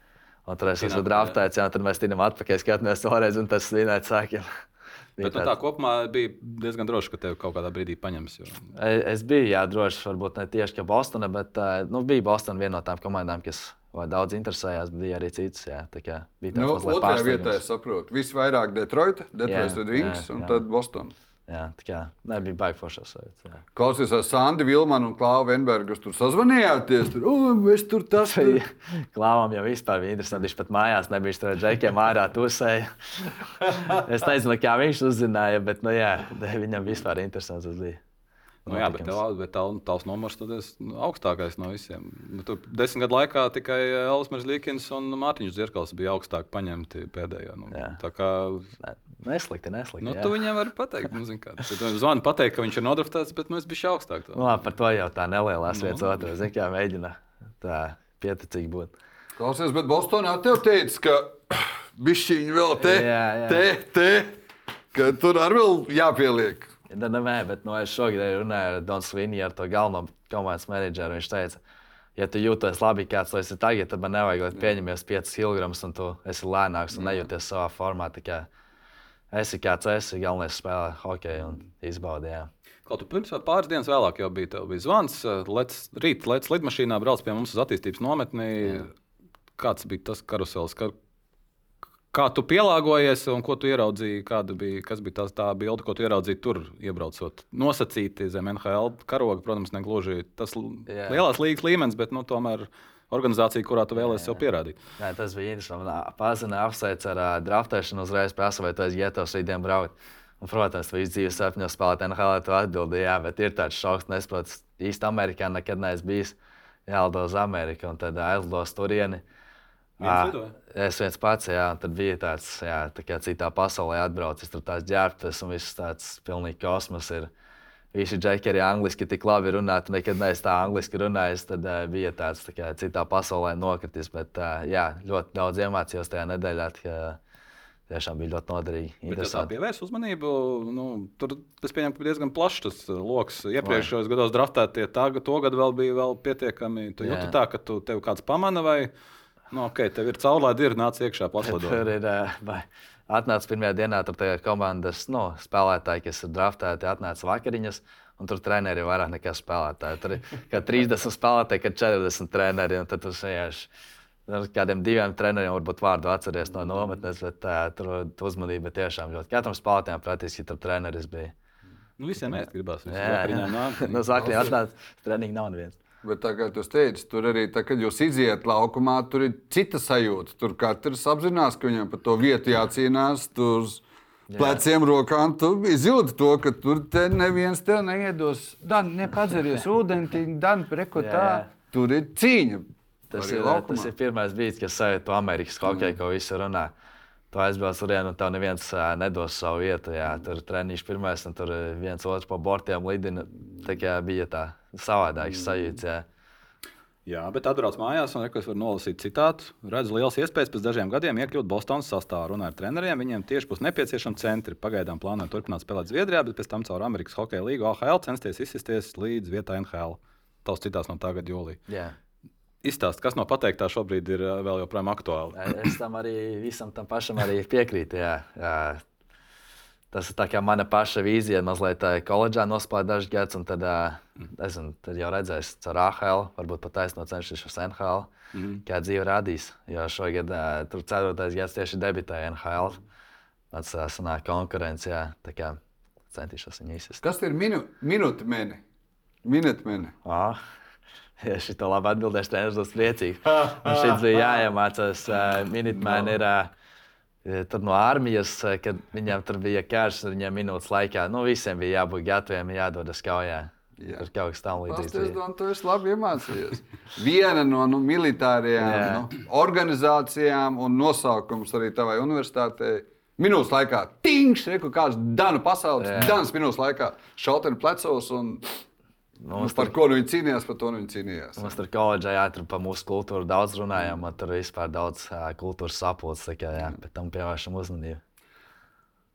Un tur es esmu draftēts, jā, tad mēs tinam atpakaļ, skatāmies vēlreiz, un tas svinēt sākiem. *laughs* Bet nu, tā kopumā bija diezgan droši, ka tev kaut kādā brīdī paņems. Jo... Es, es biju, jā, drošs, varbūt ne tieši Bostonā, bet nu, bija Bostonā viena no tām komandām, kas vai daudz interesējās, bija arī citas. Jā, tā kā bija tāds nu, otrajā vietā, es saprotu. Visvairāk Detroit, Detroit Wings un tad Boston. Jā, tā kā nebija baigta sajūta. Klausies, ar Sandu Vilmanu un Klāvu Venbergu tur sazvanījāties. Tur, es tur tas *laughs* tur. Klāvam jau vispār bija interesanti. Viņš pat mājās nebija tur džekiem ārā tusēja. *laughs* es nezinu, kā viņš uzzināja, bet nu, jā, *laughs* viņam vispār interesants bija. Nu, jā, bet, tev, bet tā, tavs numurs ir nu, augstākais no visiem. Nu, tur desmit gadu laikā tikai Elsmers Līkins un Mārtiņš Zirkals bija augstāk paņemti pēdējā. Nu, jā. tā kā Neslikti, neslikti. Nu, jā. tu viņam vari pateikt, nu, kā, tu zvani pateikt, ka viņš ir nodraftēts, bet nu, es biju augstāk. Tā. Nu, labi, par to jau tā nelielās nu, vietas otrā. Zini, kā mēģina tā pieticīgi būt. Klausies, bet Bostonā tev teica, ka *clears throat* bišķiņi vēl te, jā, jā. te, te, ka tur arī vēl jāpieliek. Nē, bet no, es šogad runāju ar Donu Sviniju, ar to galveno komandas menedžeru. Viņš teica, ja tu jūties labi, kāds tu esi tagad, tad man nevajag, lai pieņemies 5 kg un tu esi lēnāks un nejūties savā formā. Tikai esi kāds esi, galvenais spēlē hokeju un izbaudi. Jā. Kaut pirms pāris dienas vēlāk jau bija, bija zvans. Lec, rīt, lec lidmašīnā brauc pie mums uz attīstības nometni. Jā. Kāds bija tas karusels? Ka, Kā tu pielāgojies un ko tu ieraudzīji? Bija, bija tās, tā bilde, ko tu ieraudzīji tur, iebraucot? Nosacīti zem NHL karoga, protams, ne gluži tas jā. lielās līnijas līmenis, bet nu, tomēr organizācija, kurā tu vēlēsies sev pierādīt. Jā, tas bija interesanti. Pazina apsveic ar uh, draftēšanu, uzreiz prasa, vai tu esi gatavs rītdien braukt. Un, protams, visu dzīvi sapņo spēlēt NHL, tu atbildi, jā, bet ir tāds šoks, nesaprotu, īsti Amerikā nekad neesmu bijis. Jālido uz Ameriku un tad aizlido uz turieni. Uh, À, es viens pats, jā, tad bija tāds, jā, tā kā citā pasaulē atbraucis, tur tās ģērbtas un viss tāds pilnīgi kosmos ir. visi džeki arī angliski tik labi runā. Tu nekad neesi tā angliski runājis. Tad uh, bija tāds tā kā, citā pasaulē nokritis. Bet uh, jā, ļoti daudz iemācījos tajā nedēļā. Tā, tiešām bija ļoti noderīgi. Tas pievērsa uzmanību. Nu, tur tas pieņem, ka diezgan plašs tas lokus. Iepriekšējos gados draftētie, tā, to gadu vēl bija vēl pietiekami. Tu jūti tā, ka tu tev kāds pamana vai nu, okay, tev ir caurlaidi, ir nāc iekšā paslēdot. Tur ir. Vai atnāca pirmajā dienā, tur bija komandas nu, spēlētāji, kas ir draftēti, atnāca vakariņas. Un tur treneri ir vairāk nekā spēlētāji. Tur ir 30 spēlētāji, kad 40 treneri. Tad tur vienkārši ar kādiem diviem treneriem varbūt vārdu atceries no nometnes, bet uh, tur uzmanība tiešām ļoti. Katram spēlētājam praktiski tur treneris bija. Nu, visiem mēs gribās. Jā, jā. no sākuma atnāca treniņš nav neviens. Bet tā kā jūs teicāt, tur arī, tā, kad jūs iziet laukumā, tur ir cita sajūta. Tur katrs apzinās, ka viņam par to vietu jācīnās. Tur pleciem, rokām tu izjūti to, ka tur te neviens tev neiedos. Dan, nepadzeries ūdeni, dan, preko tā. Tur ir cīņa. Tas ir, laukumā. tas ir pirmais brīdis, kad sajūtu Amerikas hokeju, ko visi runā. Tu aizbrauc tur, un tev neviens nedos savu vietu. Jā. Tur treniņš pirmais, un tur viens otrs pa bortiem lidina. Tā kā bija tā savādāks sajūta. Jā. Jā, bet atbrauc mājās, un es varu nolasīt citātu. Redzu liels iespējas pēc dažiem gadiem iekļūt Bostonas sastāvā. Runāju ar treneriem, viņiem tieši būs nepieciešami centri. Pagaidām plānoju turpināt spēlēt Zviedrijā, bet pēc tam caur Amerikas Hokeja līgu AHL censties izsisties līdz vietai NHL. Tavs citāts no tā gada jūlijā. Izstāst, kas no pateiktā šobrīd ir vēl joprojām aktuāli. es tam arī visam tam pašam piekrītu. Jā. Jā. Tas ir tā kā mana paša vīzija, mazliet koledžā nospēlēt dažus gadus, un tad, nezinu, tad jau redzēs, ar AHL, varbūt pat taisnot cenšos ar NHL, mm -hmm. kā dzīve radīs. Jo šogad tur ceturtais gads tieši debitēja NHL. Tas sanāk konkurence, jā, tā kā centīšos viņu izsist. Kas ir minu, minūte meni? Minūte meni. Ah. *laughs* Ja šī tā labi atbildēs, tad es būšu priecīgs. *laughs* Šis bija jāiemācās. Uh, Minitmēn ir uh, tur no armijas, kad viņiem tur bija karš, viņiem minūtes laikā. Nu, visiem bija jābūt gataviem, jādodas kaujā. Jā. Tur kaut kas tam līdzīgs. Es domāju, tu esi labi iemācījies. Viena no nu, militārajām nu, organizācijām un nosaukums arī tavai universitātei. Minūtes laikā, tīņš, reku kāds Danu pasaules, Danas minūtes laikā, šauteni plecos un Mums nu, par ko nu viņi cīnījās, par to nu viņi cīnījās. Mums tur koledžā jā, tur par mūsu kultūru daudz runājām, mm. tur vispār daudz kultūras sapulces, tā jā, bet tam pievēršam uzmanību.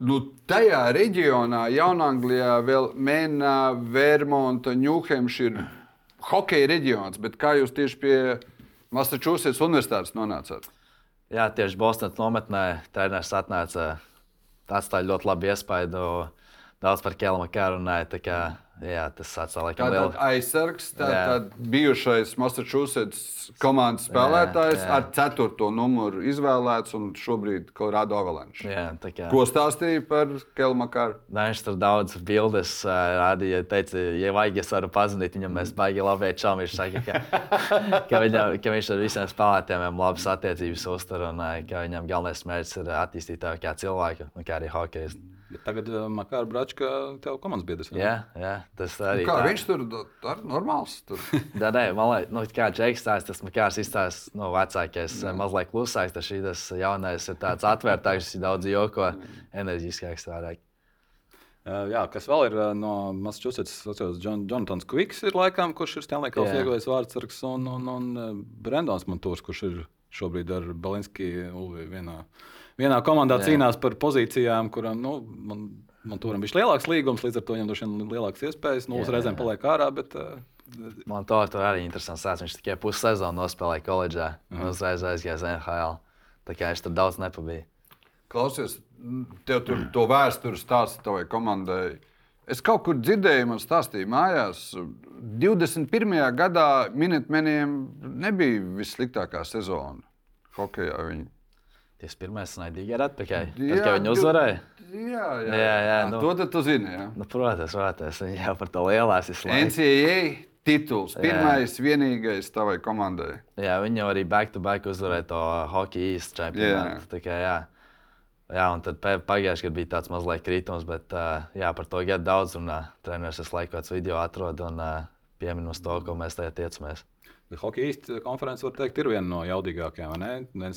Nu, tajā reģionā, Jaunanglijā, vēl Mēnā, Vermonta, Ņūhempšīra, hokeja reģions, bet kā jūs tieši pie Massachusetts universitātes nonācāt? Jā, tieši Bostonas nometnē treneris atnāca, atstāja ļoti labu iespaidu. Daudz par Kelmu runāja. Jā, tas atstāja laikam lielu. Aizsargs, tā, tad bijušais Massachusetts komandas spēlētājs jā, jā. ar ceturto numuru izvēlēts un šobrīd Colorado Avalanche. Jā, kā... Ko stāstīja par Kelmakaru? Viņš tur daudz bildes rādīja, teica, ja vajag, es varu pazudīt viņam, mēs baigi labi čām. Viņš saka, ka, *laughs* ka, viņa, ka viņš ar visiem spēlētājiem labas attiecības uztur un ka viņam galvenais mērķis ir attīstīt tevi kā cilvēku un kā arī hokeju. Bet tagad uh, Makāra Bračka tev komandas biedrs. Jā, jā, tas arī. Nu kā tā. viņš tur ir normāls? Tur. jā, nē, man liekas, nu, kā Džeks stāsta, tas Makārs izstāsta, nu, vecākais, jā. mazliet klusāks, tas šīs jaunais ir tāds atvērtāks, daudz joko, enerģiskāks vairāk. Jā, kas vēl ir no Massachusetts, John, Jonatans Kviks, ir laikam, kurš ir Stanley Kausa ieguvējis vārdsargs, un, un, un Brendons Montūrs, kurš ir šobrīd ar Balinski vienā vienā komandā Jā. cīnās par pozīcijām, kurām nu, man, man tur bija lielāks līgums, līdz ar to viņam droši vien lielākas iespējas. Nu, reizēm paliek ārā. Bet, uh, Man to arī interesants stāsts. Viņš tikai pussezonu nospēlēja koledžā un mhm. uzreiz aizgāja uz NHL. Tā kā viņš tur daudz nepabija. Klausies, tev tur to vēsturi stāsta tavai komandai. Es kaut kur dzirdēju, man stāstīja mājās, 21. gadā minētmeniem nebija vissliktākā sezona hokeja. Viņi 21. naidīgi ir atpakaļ. Jā, Tad, viņi uzvarēja. Jā, jā, jā, jā nu, to tu zini. Jā. Nu, protams, protams, jau par to lielās izslēdz. NCAA tituls, pirmais, jā. vienīgais tavai komandai. Jā, viņi jau arī back-to-back -back uzvarēja to hockey East čempionātu. Jā. Jā, un tad pagājušajā gadā bija tāds mazliet kritums, bet jā, par to gadu daudz runā. Treneris es laiku kāds video atrod un pieminus to, ko mēs tajā tiecamies. Hokeja īstenībā konferences, var teikt, ir viena no jaudīgākajām.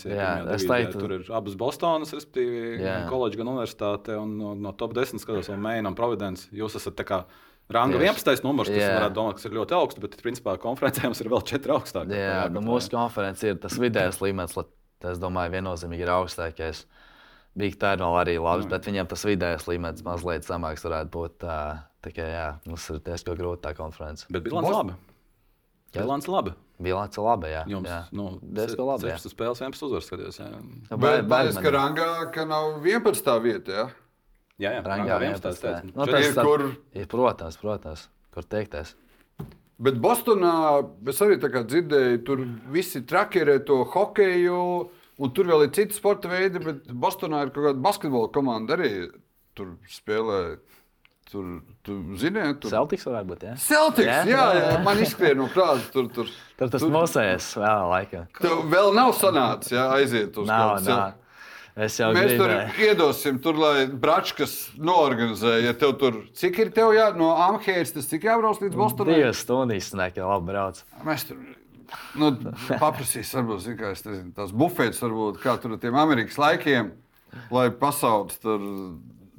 Jā, es teiktu, tur ir abas Bostonas, respektīvi, gan koledža, gan universitāte. Un no, no top 10 skatos, vēl Maine un Providence. Jūs esat tā kā Ranga Tieši. 11. numurs, kas Jā. varētu domāt, kas ir ļoti augsts, bet principā konferencē mums ir vēl 4 augstākie. Jā, nu, mūsu konference ir tas vidējais līmenis, lai- tas, domāju, viennozīmīgi ir augstākais. Big Ten vēl arī labs, bet viņam tas vidējais līmenis mazliet zemāks varētu būt. Tā, tā kā, jā, mums ir diezgan grūti tā konference. Bet bilants Bos- labi. Jā. Bilants labi. Bilants ir laba, jā. Jums jā. nu, diezgan labi. jā. 16 spēles, 11 uzvaras skaties. Jā, Nu, Bet es ka rangā, ka nav 11. vieta. Ja? jā, jā Rangā Rangā 11. 11. teicu. Nu, ir, tā- kur- ir, protams, protams, kur teikties. Bet Bostonā es arī dzirdēju, tur visi trakerē to hokeju, un tur vēl ir citi sporta veidi, bet Bostonā ir kaut kāda basketbola komanda arī tur spēlē. Tur, tu zini, tur Celtics varētu būt, jā. Celtics, Jā? jā, jā, jā, man izskrien no prāta. Tur, tur. Tur tas mūsējais vēl laikam. Tev vēl nav sanācis, jā, aiziet uz Nav, kādu nav. Es jau Mēs tur gribēju. iedosim, tur, lai Bračkas noorganizē. Ja tev tur, cik ir tev jā, no Amhēras, tas cik jābrauc līdz Bostonai? Divas stundas, nekā labi brauc. Mēs tur nu, paprasīsim, varbūt kā es nezinu, tās bufetes, varbūt kā tur ar tiem Amerikas laikiem, lai pasaules tur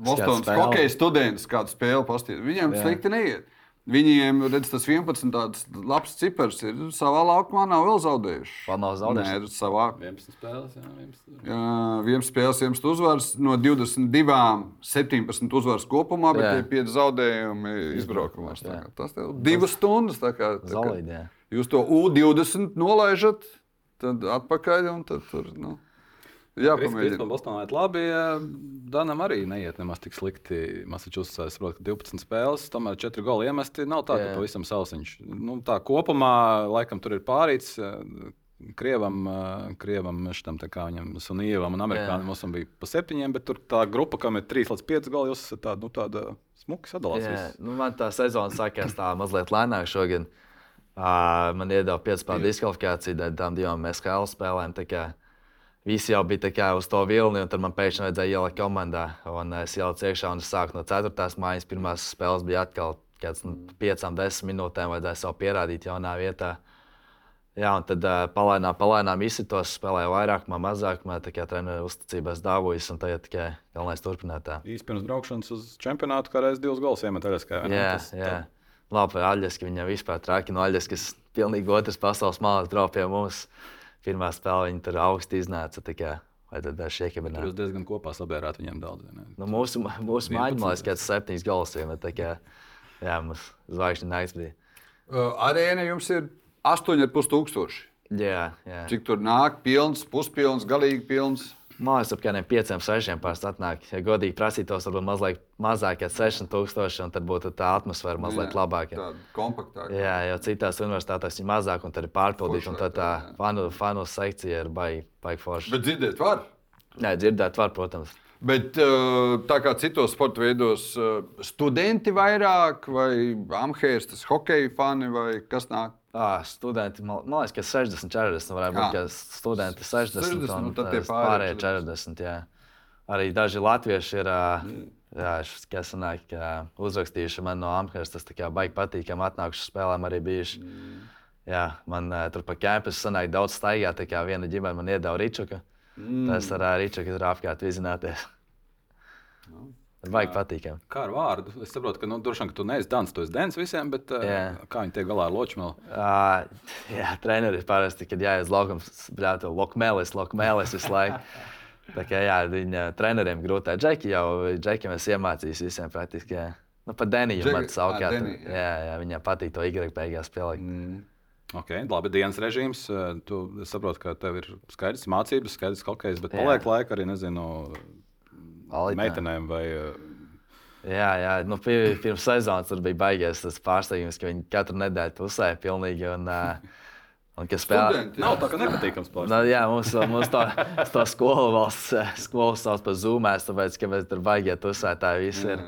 Bostonas hokeja students kādu spēli pastītu. Viņiem Jā. slikti neiet. Viņiem, redz, tas 11. tāds labs cipars ir savā laukumā, nav vēl zaudējuši. Vēl nav zaudējuši? Nē, savā 11 spēles, jā, 11. Jā, Viens spēles, viens uzvars no 22, 17 uzvaras kopumā, bet Jā. tie 5 zaudējumi izbraukumā. Tā Jā. kā Tas tev divas stundas. tā kā- tā kā Zolīdi, jā. Jūs to U20 nolaižat, tad atpakaļ un tad tur. Nu, Jā, pamēģināt. Bostonā iet labi. jā, Danam arī neiet nemaz tik slikti. Massachusettsā es saprotu, ka 12 spēles, tomēr 4 goli iemesti. Nav tā, Jā. ka pavisam sausiņš. Nu, tā kopumā, laikam, tur ir pārīts. eh, Krievam, eh, Krievam šitam, kā viņam, Sunīvam un Amerikāņam mums bija pa septiņiem, bet tur tā grupa, kam ir 3 līdz 5 goli, jūs esat tāda, nu, tāda smuka sadalās. Jā, nu, man tā sezona sākās tā mazliet lēnāk šogad. Uh, man iedeva 5 spēļu diskvalifikāciju dēļ tam divām tā kā Visi jau bija tā kā uz to vilni, un tad man pēkšņi vajadzēja ielikt komandā. Un es ieliku iekšā, un es sāku no 4. mājas. Pirmās spēles bija atkal kāds nu, 5-10 minūtēm, vajadzēja sev pierādīt jaunā vietā. Jā, un tad uh, palēnām, palēnām izsitos, spēlēju vairāk, man mazāk, man tā kā treneru uzticības dāvojas, un tagad tikai galvenais turpināt tā. Īsti pirms braukšanas uz čempionātu, kā reizes divas gols iemet Aļaskā. Jā, jā. Labi, Aļaska viņam vispār traki no Aļaskas, kas pilnīgi otrs pasaules malas brauc pie mums. Pirmā spēle viņa tur augsti iznāca, tā kā vajadzētu dažs Jūs iekabināt. diezgan kopā sabērāt viņiem daudz. Nu, mūsu mūsu 11. mājiņa, man liekas, kāds septiņas iemet, tā kā, jā, mums zvaigžņu nakts bija. Uh, arēna jums ir 8,5 tūkstoši. Jā, jā. Cik tur nāk, pilns, puspilns, galīgi pilns. Mājas ap kādiem pieciem, sešiem pārst atnāk. Ja godīgi prasītos, varbūt mazliet mazāk, kā 6000, un tad būtu tā atmosfēra mazliet labāka. Tāda kompaktāka. Jā, jau citās universitātēs ir mazāk, un tad ir pārpildīta, un tad tā fanu, fanu sekcija ir baigi baig forša. Bet dzirdēt, var. Jā, dzirdēt, var, protams. Bet uh, tā kā citos sporta veidos, uh, studenti vairāk vai amhērs, tas hokeja fani vai kas nāk? À, studenti, man, man liekas, ka 60, 40 varētu būt. Jā. Studenti 60, 60, un un tad tie tas pārējie pārējie 40. Jā. Arī daži latvieši ir ā, jā, kā sanāk, ka uzrakstījuši man no Amherst. Tas kā baigi patīkami atnākuši spēlēm arī bijuši. Jā, man tur pa kampusu sanāk daudz staigāt, tā kā viena ģimene man iedeva ričuku. Tas ar ā, ričuku tur apkārt vizināties. Baigi patīkami. Kā ar vārdu? Es saprotu, ka nu, droši vien ka tu neesi Dans, tu esi Dens visiem, bet uh, Jā. kā viņi tiek galā ar Ločmelu? Uh, jā, treneris parasti, kad jāiet uz laukumu, brāļot, lokmēlis, lokmēlis visu laiku. *laughs* Tā kā jā, viņa treneriem grūtā. Džeki jau, Džeki mēs iemācījām visiem praktiski. Jā. Nu, pat Džeki- man savukārt. jā. Jā, jā, viņam patīk to Y beigās spēlēt. Mm. Okay, labi, dienas režīms. eh, Tu es saprotu, ka tev ir skaidrs mācības, skaidrs hokejs, bet Jā. paliek laika arī, nezinu, Alitā. meitenēm vai. eh, Jā, jā. Nu, pir, pirms sezonas tur bija baigies tas pārsteigums, ka viņi katru nedēļu pusē pilnīgi. Un, uh, un, ka spēlē. Nav tā, ka nepatīkams pārsteigums. Nu, jā, mums, mums to, to skolu valsts skolu sauc par zūmēs, tāpēc, ka mēs tur baigiet uzsētāji visi ir.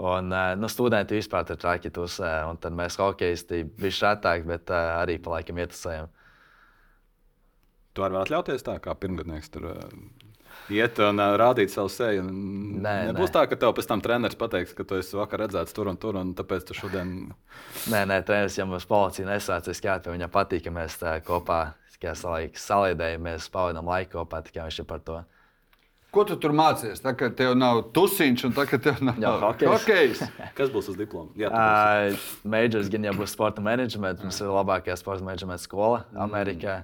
Un uh, nu, studenti vispār tur traki uzsē, un tad mēs hokeisti bija šātāk, bet uh, arī pa laikam ietusējam. Tu vari atļauties tā, kā pirmgadnieks tur iet un rādīt savu seju. Nē, Nebūs nē. tā, ka tev pēc tam treneris pateiks, ka tu esi vakar redzēts tur un tur, un tāpēc tu šodien. Nē, nē, treneris jau mums policija nesāca skāt, jo viņam patīk, ka mēs kopā kā salaik, saliedējamies, pavadām laiku kopā, tikai viņš ir par to. Ko tu tur mācījies? Tā kā tev nav tusiņš, un tā kā tev nav Jā, hokejs. hokejs. *laughs* Kas būs uz diplomu? Jā. Uh, Majors gan jau būs sporta menedžments. Mums ir labākā sporta menedžmenta skola Amerikā.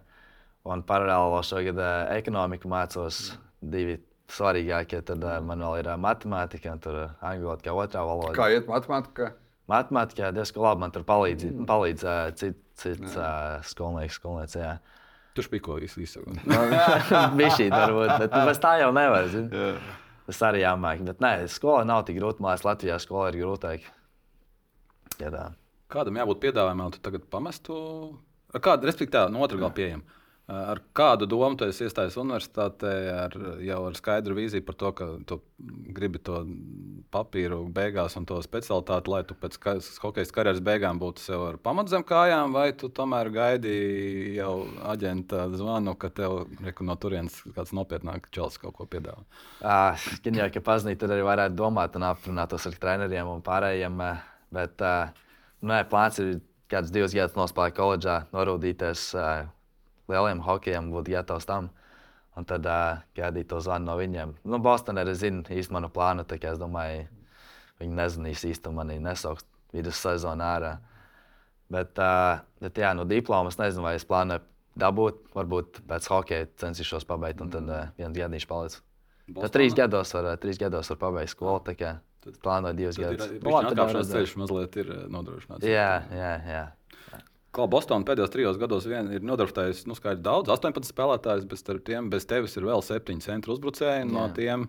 Un paralēli vēl šogad uh, ekonomiku mācos. Divi svarīgākie. Tad uh, man vēl ir uh, matemātika, un tur uh, angļu valoda kā otrā valoda. Kā iet matemātikā? Matemātikā diezgan labi. Man tur palīdz, palīdz uh, cits cit, uh, skolnieks, skolnieks. Tu špiko visu. *laughs* Bija šī varbūt, bet nu, tā jau nevar. zini. Tas arī jāmāk. Bet nē, skola nav tik grūta. Mākslinieks Latvijā skola ir grūtāk. Ja tā. Kādam jābūt piedāvājumam, tu tagad pamestu? Ar kādu, respektīvi, no otras gala pieejam. Ar kādu domu tu esi iestājies universitātē, ar, jau ar skaidru vīziju par to, ka tu gribi to papīru beigās un to specialitāti, lai tu pēc hokeja karjeras beigām būtu sev ar pamatu zem kājām, vai tu tomēr gaidīji jau aģenta zvanu, ka tev reku, no turienes kāds nopietnāks čels kaut ko piedāvā? Gan jau, ka pazīstami, tad arī varētu domāt un aprunātos ar treneriem un pārējiem. Bet nē, plāns ir kāds divus gadus nospēlēt koledžā, norūdīties lieliem hokejam, būt gatavs tam. Un tad uh, gaidīt to zvanu no viņiem. Nu, Bostonā arī zina īsti manu plānu, tā kā es domāju, viņi nezinīs īsti un mani nesauks vidus sezonā ārā. Bet, uh, bet jā, no diplomas nezinu, vai es plānoju dabūt. Varbūt pēc hokeja censīšos pabeigt, un tad uh, viens gadījums paliks. Tad trīs gados var, trīs gados var pabeigt skolu. tā kā Plānoju divus gadus. arī atkāpšanās ceļš mazliet ir nodrošināts. Jā, jā, jā. Kā Bostonā pēdējos trijos gados vien ir nodarbināts nu, daudz, 18 spēlētājus, bet starp tiem bez tevis ir vēl 7 centru uzbrucēji. No Jā. tiem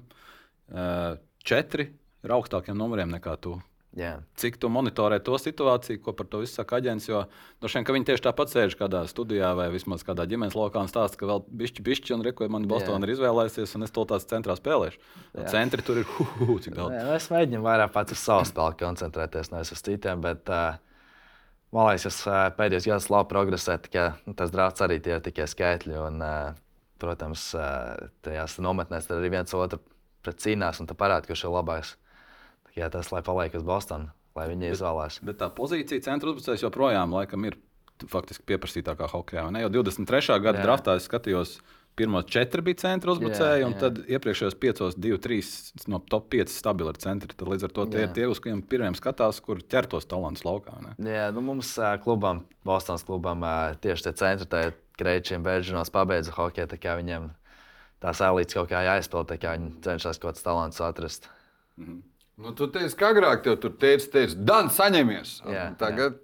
uh, 4 ir augstākiem numuriem nekā tu. jā. Cik tu monitorē to situāciju, ko par to visu saka aģents? Jo droši vien, ka viņi tieši tāpat sēž kādā studijā vai vismaz kādā ģimenes lokā un stāsta, ka vēl bišķi, bišķi, un reko, man Bostonā ir izvēlējusies, un es to tās centrā spēlēšu. Jā. Centri tur ir, hu, hu, hu, cik daudz. Nu, es mēģinu vairāk pats uz savu spēli koncentrēties, nevis uz citiem. Bet, uh, man liekas, es uh, pēdējos gados labi progresēju. tikai, Nu, tas draugs arī tie ir tikai skaitļi. Un, uh, protams, uh, tajās nometnēs arī viens otru pret cīnās un tā parāda, kurš ir labāks. Kā tas, lai paliek uz Bostonas, lai viņi izvēlās. Bet tā pozīcija centra uzbrucējs joprojām laikam, ir faktiski pieprasītākā hokeja. Jau 23. gada Jā. draftā es skatījos, pirmos četri bija centra uzbrucēji, Jā, un jā. tad iepriekšējos piecos, divi, trīs no top 5 stabili ir centri. Tad līdz ar to tie Jā. ir tie, uz kuriem pirmiem skatās, kur ķertos talants laukā. Ne? Jā, nu mums klubam, Bostonas klubam, tieši tie centri, tie krečiem bēržinos pabeidza hokeju. tā kā Viņiem tās elites kaut kā jāizpild, tā kā viņi cenšas kaut kāds talants atrast. Nu, tu teici, ka agrāk tev tur teica, teica Dan, saņemies. Jā, Tagad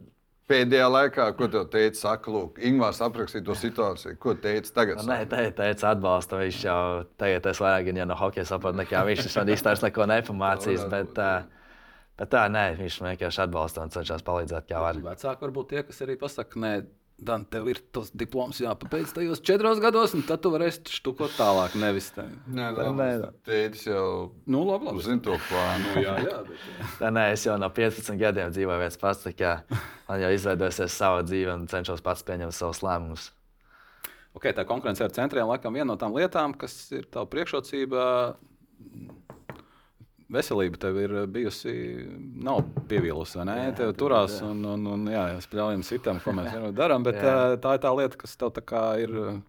pēdējā laikā, ko tev teica, saka, lūk, Ingūns aprakstīja to situāciju. Ko teica tagad? Nu, Nē, te, teica, atbalsta. Viņš jau tagad es vairāk gan jau no hokeja saprotu, nekā viņš man īstenībā neko nepamācīs. Bet, uh, bet tā, nē, viņš vienkārši atbalsta un cenšas palīdzēt, kā var. Vecāki varbūt tie, kas arī pasakā, nē, Dan, tev ir tas diploms jāpabeidz tajos četros gados, un tad tu varēsi štukot tālāk. Nevis tā. Nē, Nē. Teicis jau Nu, labi, labi. zina to plānu. *laughs* Jā, jā, bet, Tā, nē, es jau no 15 gadiem dzīvoju viens pats. tā kā Man jau izveidojusies sava dzīve un cenšos pats pieņemt savus lēmumus. Okay, tā konkurence ar centriem laikam viena no tām lietām, kas ir tava priekšrocība. Veselība tev ir bijusi, nav pievīlusi, vai ne? Jā, tev turās, un, un, un jā, es pļaujam citam, ko mēs darām, bet Jā. tā, tā ir tā lieta, kas tev tā kā ir uh,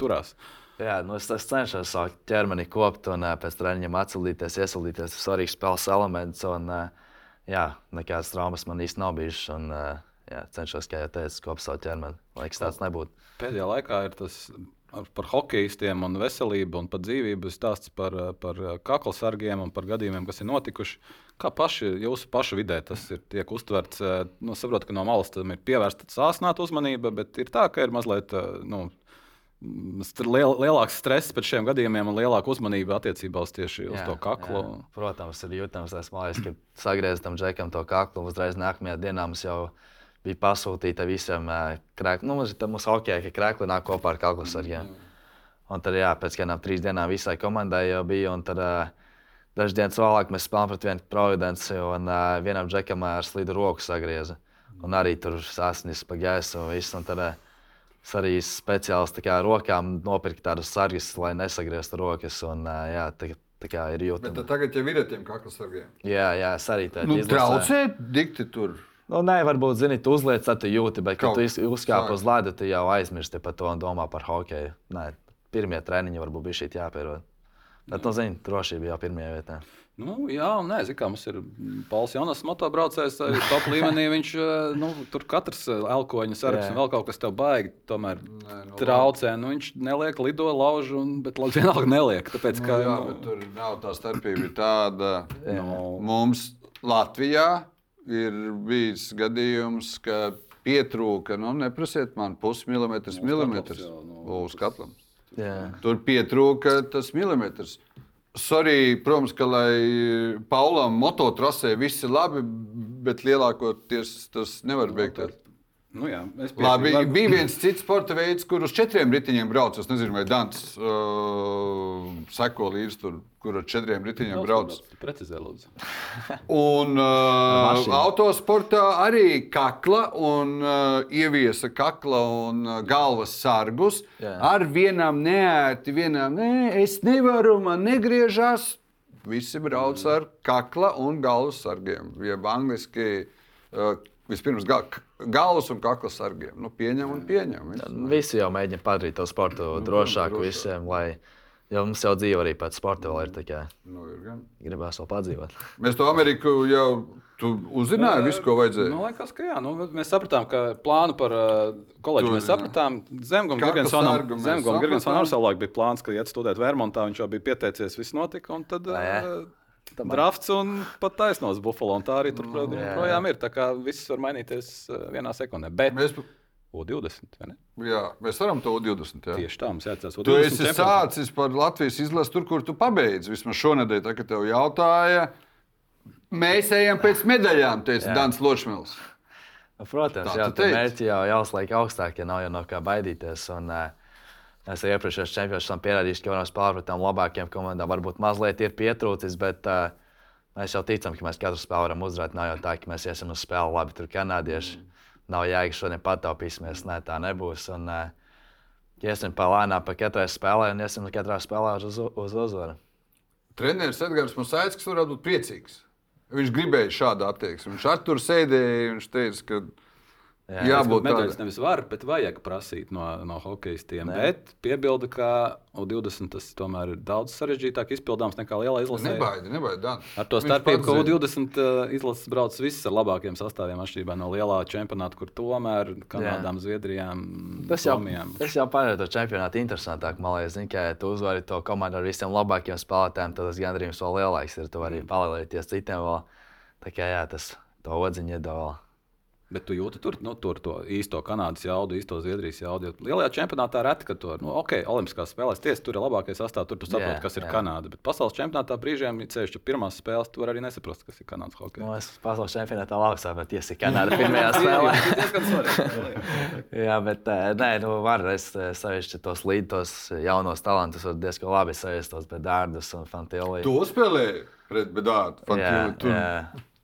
turās. Jā, nu es, es cenšos savu ķermeni kopt un pēc treniņiem atsildīties, iesildīties. Tas ir svarīgs spēles elements. Un, jā, nekādas traumas man īsti nav bijušas. Un, jā, cenšos, kā jau teicu, kopt savu ķermeni. Lai kas tāds nebūtu. Pēdējā laikā ir tas par hokeistiem un veselību un par dzīvību stāsts par, par uh, kakla sargiem un par gadījumiem, kas ir notikuši. Kā paši, jūsu pašu vidē tas ir tiek uztverts? uh, Nu, saprotu, ka no malas tam ir pievērsta sāsnāta uzmanība, bet ir tā, ka ir mazliet. uh, Nu, liel, lielāks stress pēc šiem gadījumiem un lielāka uzmanība attiecībā uz tieši uz Jā, to kaklu. jā. Protams, ir jūtams, tas mājas, ka sagrieztam tam džekam to kaklu. Uzreiz nākamajā dienā mums jau bija pasūtīta visiem krēkliem. Nu, mums ir tā mūsu hokeja, ka krēkli nāk kopā ar kaklu sargiem. Un tad, jā, pēc kādām trīs dienām visai komandai jau bija. Un tad, uh, dažas dienas vēlāk mēs spēlējām pret vienu providenci, un uh, vienam džekam ar slidu roku sagrieza. Un arī tur sasniedz pa gaisu un viss. Un tad, uh, Es arī speciāli tā kā rokām nopirku tādus sargus, lai nesagrieztu rokas. Un, ā, jā, tā, tā kā ir Bet jūtama. tad tagad jau ir ar tiem kaklasargiem. Jā, jā, es arī tādu Nu, traucē dikti tur. Nu, nē, varbūt, zini, tu uzliec, tad tu jūti, bet, kad Kaut tu uzkāp uz ledu, tu jau aizmirsti par to un domā par hokeju. Nē, pirmie treniņi varbūt bija šī jāpierod. Bet, nu, zini, drošība jau pirmajā vietā. Nu, jā, un nē, zin, kā mums ir Pauls Jonas, motobraucējs, arī top līmenī. Viņš nu, tur katrs elkoņa sargs un vēl kaut kas tev baigi. Tomēr Nē, nu, traucē. Nu, viņš neliek, lido, lauž, un, bet vienalga neliek. Tāpēc, Nu, ka, jā, nu, tur nav tā starpība. ir Tāda, nu, mums Latvijā ir bijis gadījums, ka pietrūka, nu, neprasiet man pusmilimetrs, milimetrs jā, nu, uz katlam. Jā. Tur pietrūka tas milimetrs. Sorry, protams, ka lai Paulam mototrasē viss ir labi, bet lielākoties tas nevar beigties. Nu, jā, es Labi, piekrītu. bija viens cits sporta veids, kur uz četriem riteņiem brauc. Es nezinu, vai Dants uh, seko līdzi tur, kur ar četriem riteņiem brauc. Precizē, lūdzu. *laughs* Un uh, autosportā arī kakla un uh, ieviesa kakla un uh, galvas sargus. Jā. Ar vienam neērti, vienam nē, es nevaru, man negriežas. Visi brauc ar kakla un galvas sargiem. Jeb angliski uh, vispirms ga galvas un kakla sargiem. Nu, pieņem un pieņem. Viss. Visi jau mēģina padarīt to sportu drošāku drošāk. visiem, lai jau mums jau dzīve arī pēc sporta vēl ir kā Nu, ir gan. gribās vēl padzīvot. *laughs* Mēs to Ameriku jau tu uzzināji, visu, ko vajadzēja. Man liekas, ka jā. Nu, mēs sapratām, ka plānu par koledžu mēs sapratām. Girgensonam arī savulaik bija plāns, ka iet studēt Vermontā. Viņš jau bija pieteicies, viss notika. Un tad Vai, uh, drafts un pat taisnos Buffalo. Un tā arī tur jā. projām ir. Tā kā viss var mainīties uh, vienā sekundē. Bet Mēs, U20. vai ne? jā, mēs varam to 20. Jā. Tieši tā mums jāatcerās. Tu esi sācis par Latvijas izlasi tur, kur tu pabeidzi. Vismaz šonadēļ, tā, kad tev jautāja, mēs ejam pēc medaļām, teica. Dans Ločmils. Nu, Protams, Tā jā, teici. mērķi jau jāuzliek augstāk, ja nav jau no kā baidīties. Un, uh, mēs jau iepriekšējos čempionos esam pierādījuši, ka varam spēlēt tām labākajām komandām. Varbūt mazliet ir pietrūcis, bet uh, mēs jau ticam, ka mēs katru spēli varam uzvarēt. Nav jau tā, ka mēs iesim uz spēli labi, tur kanādieši. Nav jēga šodien pataupīsimies, nē, tā nebūs. Un, uh, iesim pa lēnām pa katrai spēlē un iesim katrā spēlē uz, uz uzvaru. Treneris Edgars Musaitis, kas varētu būt priecīgs. Viņš gribēja šādu attieksmi. Viņš ar tur sēdēja, viņš teica, ka Jā, jābūt tādam. nevis var, bet vajag prasīt no, no hokeistiem. Nē. Bet piebilda, ka U20 tas tomēr ir daudz sarežģītāk izpildāms nekā lielā izlasē. Nebaidi, nebaidi. Dan. Ar to starpību, ka zina. U20 uh, izlases brauc viss ar labākiem sastāviem, atšķirībā no lielā čempionāta, kur tomēr Kanādām, Zviedrijām, Tas jau, Somijām. tas jau padara to čempionātu interesantāk. Man liekas, ka, ja tu uzvari to komandu ar visiem labākajiem spēlētājiem, tad tas gandarījums vēl lielāks ir. Tu vari Mm. palīdzēties citiem vēl. Tā kā jā, tas to odziņu iedod. Bet tu jūti tur, nu, tur to īsto Kanādas jaudu, īsto Zviedrijas jaudu. Lielajā čempionātā reti, ka tur, nu, ok, Olimpiskās spēlēs tiesa, tur ir labākais sastāvs, tur tu saproti, Jā, kas ir jā. Kanāda. Bet pasaules čempionātā brīžiem, ceļš pirmās spēles, tu vari arī nesaprast, kas ir Kanādas hokeja. Nu, es pasaules čempionātā lauksā, bet tiesa Kanāda *laughs* pirmajā spēlē. jā, bet eh, nē, nu, var es eh, sevišķi tos līdzos jaunos talantus, var diezgan labi sajust tos bedārdus un fantiliju. Tu uzspēlēji pret Bedāru. Jā, Tur, jā.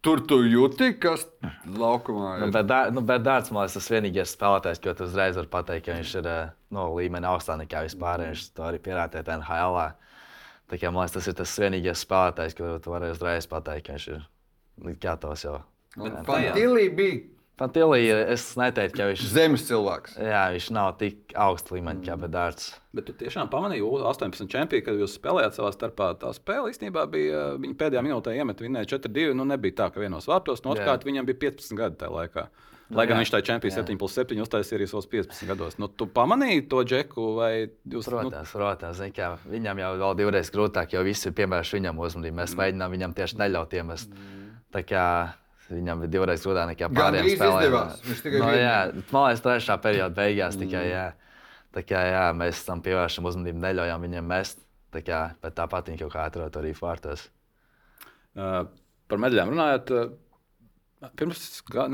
Tur tu jūti, kas laukumā Nu, ir. bet, dā, nu, bet Dārts man liekas, tas vienīgais spēlētājs, ko tu uzreiz vari pateikt, ka viņš ir eh, no līmeņa augstāk nekā vispār. Viņš to arī pierādīja NHL. Tā kā man liekas, tas ir tas vienīgais spēlētājs, ko tu vari uzreiz pateikt, ka viņš ir nu, gatavs jau. Fantilī bija Fantilī, es neteiktu, ka viņš, zemes cilvēks. jā, viņš nav tik augsts līmeņa kā Dārts. Bet tu tiešām pamanīji, ka 18 čempioni, kad jūs spēlējāt savā starpā, tā spēle īstenībā bija. Viņa pēdējā minūtē iemet, viņai 4-2. Nu, nebija tā, ka vienos vārtos, no otrkārt viņam bija 15 gadi tajā laikā. Lai gan jā, viņš tajā čempionā 7 plus 7 uztaisīja arī savus 15 gados. Nu, tu pamanīji to džeku, vai jūs nu, Protams, protams zini, kā, viņam jau vēl divreiz grūtāk, jo visi ir piemērojuši viņam uzmanību. Mēs mēģinām viņam tieši neļaut iemest. Tā kā viņam bija divreiz grūtāk nekā pārējiem spēlētājiem. Viņš tikai no, vienu- jā, man liekas, trešā perioda beigās tikai jā. Tā kā jā, mēs tam pievēršam uzmanību, neļaujam viņam mest. Tā kā, bet tāpat viņi kaut kā atrod arī vārtos. Uh, par medaļām runājot, uh, pirms,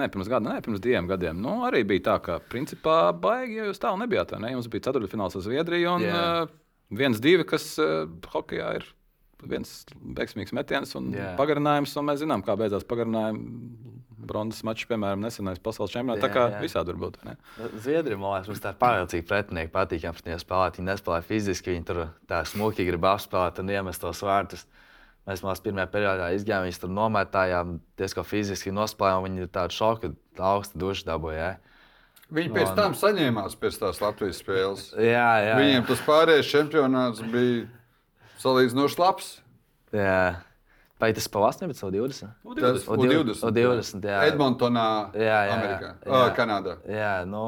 ne, pirms gada, ne, pirms diviem gadiem, nu, arī bija tā, ka principā baigi, ja jūs tālu nebijāt. Ne? Jums bija ceturtfināls ar Zviedriju un Jā. uh, viens, divi, kas uh, hokeja ir. Viens veiksmīgs metiens un Jā. pagarinājums, un mēs zinām, kā beidzās pagarinājums. Bronzas mačs, piemēram, nesenais pasaules čempionāts. Tā kā jā. visādi var būt. vai ne? Zviedrija, man liekas, mums tā ir pārliecīga pretinieka. Pret viņiem spēlēt. Viņi nespēlē fiziski, viņi tur tā smuki grib apspēlēt un iemest tos vārtus. Mēs mums pirmajā periodā izgājām, viņus tur nometājām, diezgan fiziski nospēlējām. Viņi ir tādi šoki, augstu dušu dabūja. Viņi pēc tam saņēmās pēc tās Latvijas spēles. Jā, jā. jā. Viņiem tas pārējais čempionāts bija salīdzinoši labs. Jā. Vai tas pa 18 vai 20? Tas ir div- 20. o, 20, jā. Edmontonā, Jā, jā, Amerikā, jā. Ā, Kanādā. Jā, nu,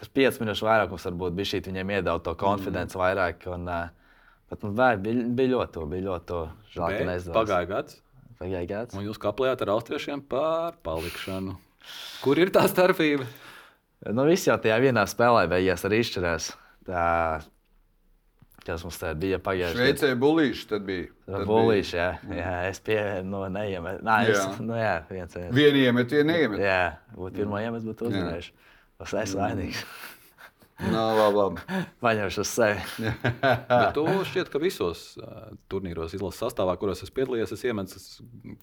tas 5 minūšu vairākums varbūt bija šī viņiem iedod to konfidenci mm. vairāk. Un, uh, bet, nu, vai, bija, bija ļoti to, bija ļoti to. Žēl, ka Bet neizdevās. Pagāja gads, Pagāja gads. un jūs kaplējāt ar austriešiem par palikšanu. Kur ir tā starpība? Nu, viss jau tajā vienā spēlē beigās arī izšķirās. Tā, kas mums tā bija pagājušajā Šveicē bulīši tad bija. Tad Bulīši, jā, jā, es pieņēmu, no neiemetu. Nē, es, Jā. nu, jā, viens, viens. Vienu iemet, vienu neiemet. Jā, būtu pirmā iemesls, būtu uzvarējuši. Es esmu vainīgs. Nav labi. labi. *laughs* Paņemšu uz sevi. *laughs* Bet tu šķiet, ka visos uh, turnīros, izlases sastāvā, kuros es piedalījos, es iemetu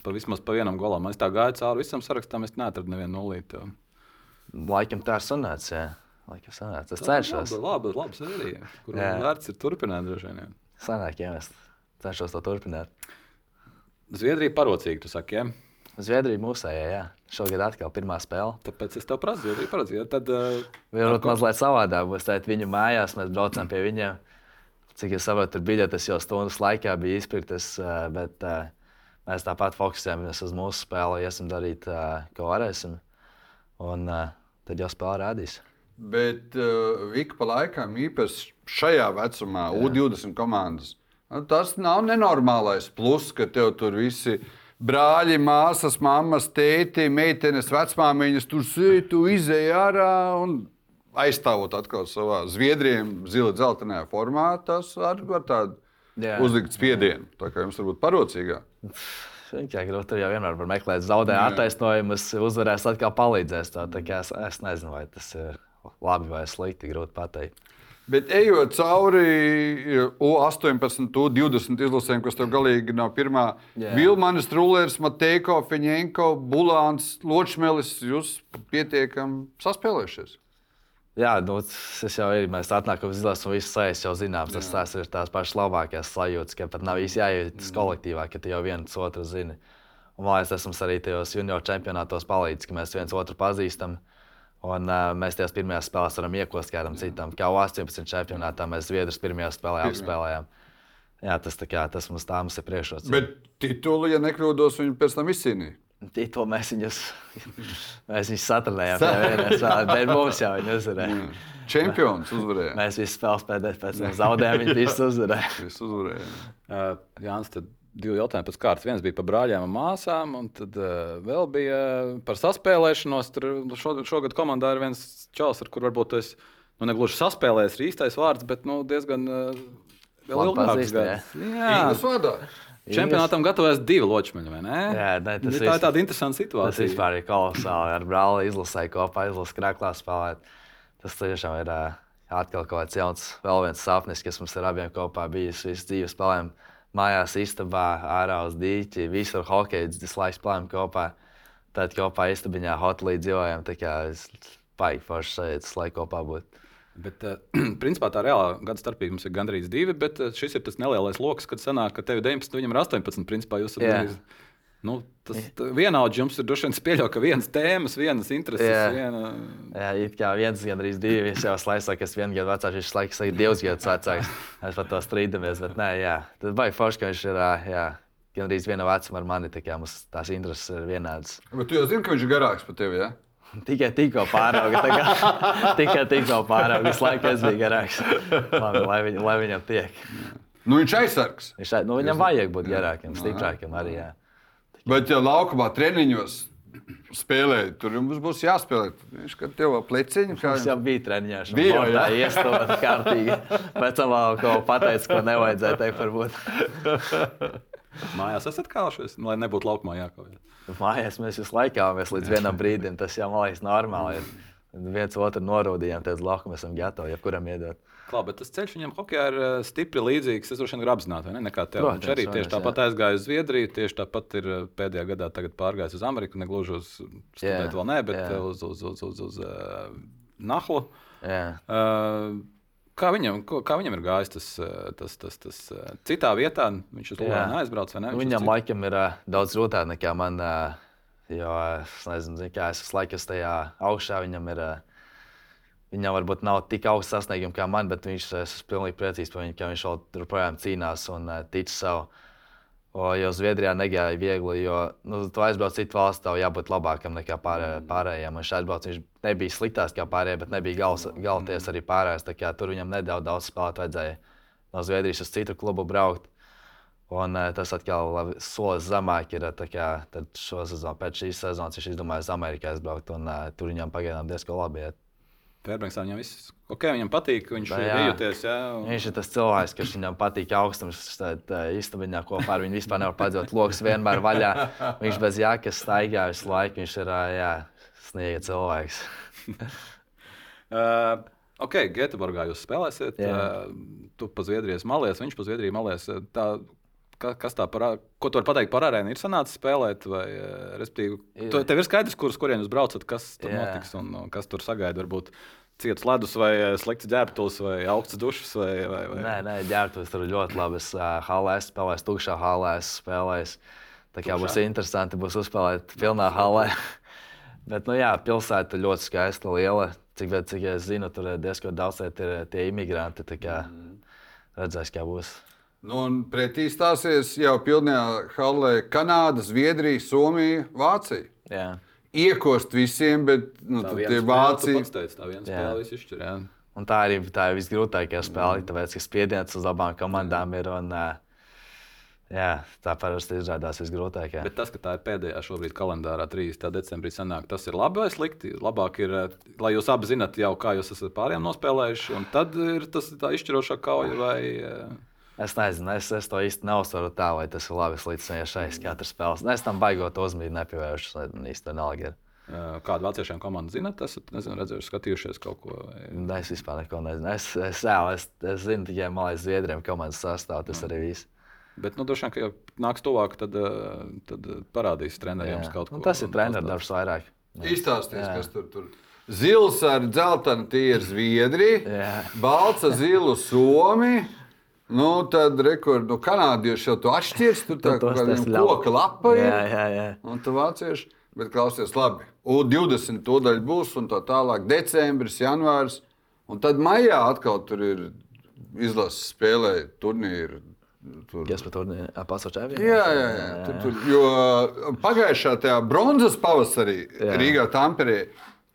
pa vismaz pa vienam golam. Es tā gāju cauri visam sarakstam, es neatradu nevienu nulīti. Laikam tā ir sanāca. Jā. Laikam sanāca. Es cenšos. Labi, labi, labi sērija, kur Jā. vērts ir turpināt droši vien. jā. Sanāk, jā, es cenšos to turpināt. Zviedrija parocīga, tu saki, ja? Zviedrija mūsējā, jā. Šogad atkal pirmā spēle. Tāpēc es tev prasu, Zviedrija parocīga. Tad, uh, Varbūt mazliet savādāk būs. Tad viņu mājās mēs braucam pie viņiem. Cik es saprotu, tur biļetes jau stundas laikā bija izpirktas, ā, bet ā, mēs tāpat fokusējamies uz mūsu spēli, iesim darīt, ā, ko varēsim. Un ā, tad jau spēle rādīs. Bet uh, ik pa laikam, īpaši šajā vecumā, U20 komandas, nu, tas nav nenormālais plus, ka tev tur visi brāļi, māsas, mammas, tēti, meitenes, vecmāmiņas tur sēž, tu izēj ārā un aizstāvot atkal savā zviedriem, zila dzeltenajā formā. Tas arī var tādu Jā. uzlikt spiedienu. Tā kā jums varbūt parocīgāk. Kā grūti tur jau vienmēr var meklēt zaudējumu, attaisnojumus, uzvarēs, atkal palīdzēs. Tā, tā es, es nezinu, vai tas ir labi vai slikti, grūti pateikt. Bet ejot cauri U18, U20 izlasēm, kas tev galīgi nav pirmā, Jā. Vilmanis, Rulers, Mateiko, Feņēnko, Bulāns, Ločmelis, jūs pietiekami saspēlējušies. Jā, nu, tas jau ir. Mēs atnākam uz izlases, un viss sajūta jau zināms. Tas, tas ir tās pašas labākās sajūtas, ka pat nav īsti jājūtas kolektīvā, ka tu jau viens otru zini. Un, man liekas, tas mums arī tajos junior čempionātos palīdz, ka mēs viens otru pazīstam. Un, uh, mēs tajās pirmajās spēlēs varam iekost kādam citam. Kā 18 čempionātā mēs Zviedrus pirmajā spēlē apspēlējām. Jā, tas, kā, tas mums tā mums ir priekšrocības. Bet titulu, ja nekļūdos, viņi pēc tam izcīnīja. Tito mēs viņus, *laughs* mēs viņus spēlē, Bet mums jau viņi uzvarēja. Čempions uzvarēja. Mēs visi spēlējām pēdējā, pēc tam zaudējām, viņi visi uzvarēja. Viņš uzvarēja. Uh, Jānis, tad divi jautājumi pēc kārtas. Viens bija par brāļiem un māsām, un tad uh, vēl bija par saspēlēšanos. Tur šo, šogad komandā ir viens čels, ar kur varbūt es nu, negluži saspēlējis, ir īstais vārds, bet nu, diezgan uh, pazīst, gads. Jā, Ingas vadā. čempionātam gatavojas divi ločmeļi, vai ne? Jā, ne, tas Nu, tā ir tāda interesanta Tas situācija. vispār ir kolosāli. Ar brāli izlasīju kopā, izlasīju krāklā spēlēt. Tas tiešām ir ā, atkal kaut kāds jauns, vēl viens sapnis, kas mums ar abiem kopā bijis. Visu dzīvi spēlējām mājās, istabā, ārā uz dīķi, visur hokeju, visu laiku spēlējām kopā. Tad kopā istabiņā hotelī dzīvojām. Tā kā es baigi forši sajūta, lai kopā būtu. Bet, uh, *clears throat* principā tā reālā gada starpība mums ir gandrīz divi, bet uh, šis ir tas nelielais lokus, kad sanāk, ka tev ir 19, viņam ir 18. Principā jūs esat gandrīz. Nu, tas vienādi jums ir droši vien spēļo, ka vienas tēmas, vienas intereses, Jā. viena. Jā, it kā viens, gan arī divi. Es jau slēdzu, ka es vienu gadu vecāks, viņš laikam ir divus gadus vecāks. Mēs par to strīdamies, bet nē, jā. Tas baigi forši, ka viņš ir jā, gan arī viena vecuma ar mani. Tā kā mums tās intereses ir vienādas. Bet tu jau zini, ka viņš ir garāks par tevi. Ja? Tikai tikko pārauga. *laughs* Tikai tikko pārauga. Visu laiku es biju garāks. Labi, lai, viņ, lai viņam tiek. Nu, viņš aizsargs. Viņš, nu, viņam vajag būt garākam, stiprākam arī. Jā. Bet, ja laukumā treniņos spēlē, tur jums būs jāspēlē. Viņš kā tev ap pleciņu. Kā... Viņš jau bija treniņš. Bija, Bija jā. tā iestāta kārtīgi. Pēc tam vēl ko pateica, ko nevajadzēja teikt, varbūt. Mājās esat kālušies, nu, lai nebūtu laukumā jākaujas. Mājās mēs visu laiku kāpjamies līdz vienam brīdim. Tas jau man liekas normāli. ir. Viens otru norūdījām, tad lauku mēs esam gatavi jebkuram iedot. Klā, bet tas ceļš viņam hokeja ir eh, stipri līdzīgs. Es droši vien gribu apzināti, vai ne? Nekā tev. Protams, Viņš arī tieši tāpat aizgāja uz Zviedriju, tieši tāpat ir eh, pēdējā gadā tagad pārgājis uz Ameriku. Negluži uz studēt Jā, vēl nē, bet jā. eh, uz, uz, uz, uz, uz uh, Nahlu. Jā. Uh, Kā viņam, kā viņam ir gājis tas, eh, tas, tas, tas eh, citā vietā? Viņš uz Jā. Lūdzu ne? Nu, Viņam laikam ir uh, daudz grūtāk nekā man. Uh, jo es nezinu, zin, kā es esmu laikus tajā augšā. Viņam ir uh, Viņam varbūt nav tik augsts sasniegums kā man, bet viņš es esmu pilnīgi priecīgs par viņu, ka viņš vēl joprojām cīnās un uh, tic sev. O, jo Zviedrijā negāja viegli, jo nu, tu aizbrauc citu valstu, tev jābūt labākam nekā pārē, pārējiem. Un šeit aizbrauc, viņš nebija sliktāks kā pārējie, bet nebija gals, galties arī pārējais. Tur viņam nedaudz daudz spēlēt vajadzēja no Zviedrijas uz citu klubu braukt. Un, uh, tas atkal labi, solis zemāk ir. šo sezonu, pēc šīs sezonas viņš izdomāja uz Ameriku aizbraukt, un uh, tur viņam pagaidām diezgan labi iet. Fairbanksā viņam viss ok, viņam patīk, viņš ir jā. jūties. Un... Viņš ir tas cilvēks, kurš viņam patīk augstums. Tad īstenībā kopā ar viņu vispār nevar padzīvot. Loks vienmēr vaļā. Viņš bez jākas staigā visu laiku. Viņš ir jā, sniega cilvēks. *laughs* Uh, ok, Göteborgā jūs spēlēsiet. Uh, tu pa Zviedrijas malies, viņš pa Zviedrijas malies. Uh, Tā, kas tā par, ko tu vari pateikt par arēnu? Ir sanācis spēlēt, vai uh, respektīvi, tu, tev ir skaidrs, kurus kurien jūs braucat, kas tur Jā. notiks un, un kas tur sagaida. Varbūt ciets ledus, vai uh, slikts ģērbtuves, vai augsts dušas. Vai, vai, vai. Nē, nē, ģērbtuves tur ļoti labi. Es uh, halē esmu spēlējis, tukšā halē esmu spēlējis. Tā kā būs interesanti, būs uzspēlēt pilnā halē. *laughs* Bet, nu jā, pilsēta ļoti skaista, liela. Cik, cik es zinu, tur diezgan daudz ir tie imigranti. Kā redzēs, kā būs. Nu, un pretī stāsies jau pilnajā halē Kanāda, Zviedrija, Somija, Vācija. Jā. Iekost visiem, bet nu, tie teici, tā viena Jā. spēle izšķir. jā. Un tā arī tā ir visgrūtākā spēle, tāpēc, ka spiediens uz abām komandām ir. Un, jā, tā parasti izrādās visgrūtākā. Bet tas, ka tā ir pēdējā šobrīd kalendārā, 30. decembrī, sanāk, tas ir labi vai slikti. Labāk ir, lai jūs abi zinat, jau kā jūs esat pārējiem nospēlējuši, un tad ir tas tā izšķirošā kauja. Vai, Es nezinu, es, es to īsti neuzsveru tā, vai tas ir labi līdz šai katrai spēlē. Nu, Es tam baigot uzmanību nepievēršu, man īsti vienalga ir. kādu vāciešiem komandu zinat, esat nezinu, redzējuši, skatījušies kaut ko. Vai... Ne, Es vispār neko nezinu. Es, es, jā, es, es zinu tikai malais zviedriem komandas sastāvā, tas arī viss. Bet, nu, droši vien, ka jau nāks tuvāk, tad, tad parādīs treneriem Jā. kaut ko. Un tas ir pastāstīs. darbs vairāk. Izstāsties, kas tur ir. Zils ar dzeltenu tie ir Zviedrija, Jā. balts ar zilu Somiju. Nu, tad rekords, nu, kanādieši jau to atšķirs. Tur tā kā koka lapa ir. Jā, jā, jā. Un tu vācieši, bet klausies labi. U20 tūdaļ būs un tā tālāk. Decembris, janvārs. Un tad maijā atkal tur ir izlases spēlē turnīri. Tur. Kas par to pasaules čempionu? Jā, jā, jā. Tur, tur, jo pagājušā tajā bronzas pavasarī Jā. Rīgā Tamperē.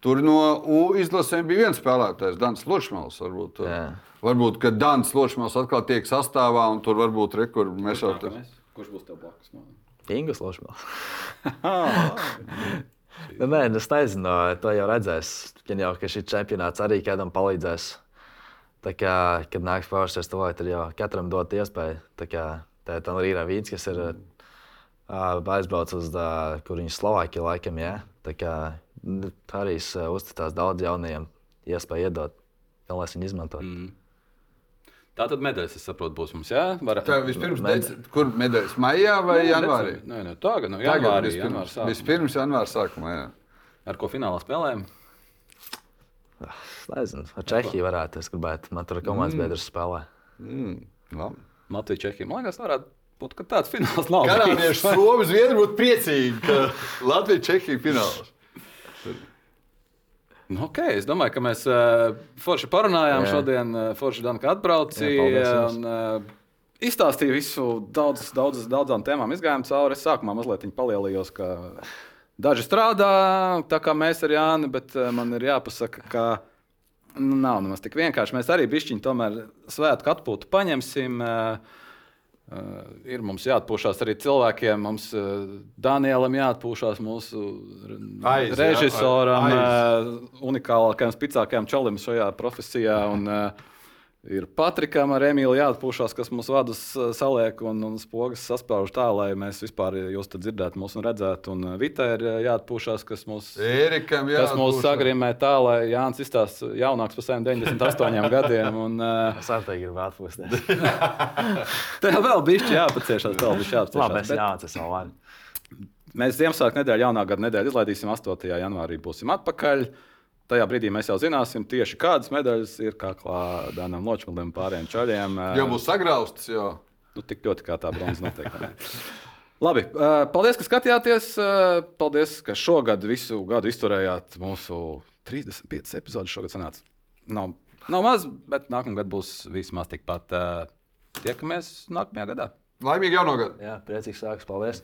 Tur no U izlasēm bija viens spēlētājs, Dans Ločmēls. Varbūt, Jā. varbūt ka Dans Ločmēls atkal tiek sastāvā un tur varbūt rekur mēs jau. Nākamais? Kurš būs tev blakus? No? Ingus Lošmēls. *laughs* *laughs* Nu, nē, es nezinu, to jau redzēs. Gan jau, ka šī čempionāts arī kādam palīdzēs. Tā kā, kad nāks pārstāvs to, tad jau katram dot iespēju. Tā kā tā ir Rīgā Vīns, kas ir ā, aizbraucis uz, ā, kur viņš Slovākija laikam, jā. Tā kā nu, arī es, ā, uzticās daudz jaunajiem iespēju iedot, lai viņi izmantot. Mm. Tā tad medaļas, es saprotu, būs mums. Jā, Var... Tā vispirms, Med- dec, kur medaļas maijā vai janvārī? Nē, nē, tagad, nu, Tagad janvārī, vispirms, janvāra sākumā. vispirms janvāra sākumā. Jā. Ar ko finālā spēlējam? Es nezinu, ar Čehiju varētu. Es gribētu, man tur komandas mm. biedrs spēlē. Mm, labi. Latvija, Čehija. Man liekas, varētu būt tāds fināls. Kanādieši, Somija, Zviedrija būtu priecīgi, ka Latvija Čehija fināls. Nu, okay, es domāju, ka mēs uh, forši parunājām Jā. šodien. Uh, forši Dana, ka atbraucīja. Un, uh, Izstāstīja visu, daudz, daudz, daudzām tēmām izgājām cauri. Es sākumā mazliet palielījos, ka daži strādā tā kā mēs ar Jāni, bet uh, man ir jāpasaka, ka nu, nav nemaz tik vienkārši. Mēs arī bišķiņi tomēr svētku atpūtu paņemsim. Uh, Uh, ir mums jāatpūšas arī cilvēkiem. Mums uh, Danielam jāatpūšas mūsu Aiz, jā, režisoram, aiz. uh, unikālākajam, spēcīgākajam čalim šajā profesijā. Un, uh, ir Patrikam ar Emīlu jāatpūšas, kas mūsu vadus saliek un, un spogas saspauž tā, lai mēs vispār jūs dzirdētu, mūs un redzētu. Un uh, Vita ir jāatpūšas, kas mūs. Ērikam Tas mūs jāatpūšas. sagrimē tā, lai Jānis izstāsta jaunāks par saviem 98 *laughs* gadiem. Un, uh, Es arī tā gribu atpūsties. tev vēl bija jāpaciešās, vēl bija jāpaciešās. Labi, es Bet- jāatceros vēl varu. Mēs Ziemassvētku nedēļu, jaunā gada nedēļu izlaidīsim 8. janvārī. Būsim atpakaļ. Tajā brīdī mēs jau zināsim, tieši kādas medaļas ir kaklā Dānam Ločmalim, pārējiem čaļiem. Jau būs sagraustas. Jau. Nu, tik ļoti kā tā bronza noteikti. *laughs* Labi, uh, paldies, ka skatījāties. Uh, paldies, ka šogad visu gadu izturējāt mūsu 35 epizodes. Šogad sanāca nav, nav maz, bet nākamā gada būs vismaz tikpat. Tiekamies nākamajā gadā. Laimīgi jauno gadu! Jā, priecīgs sāks. Paldies!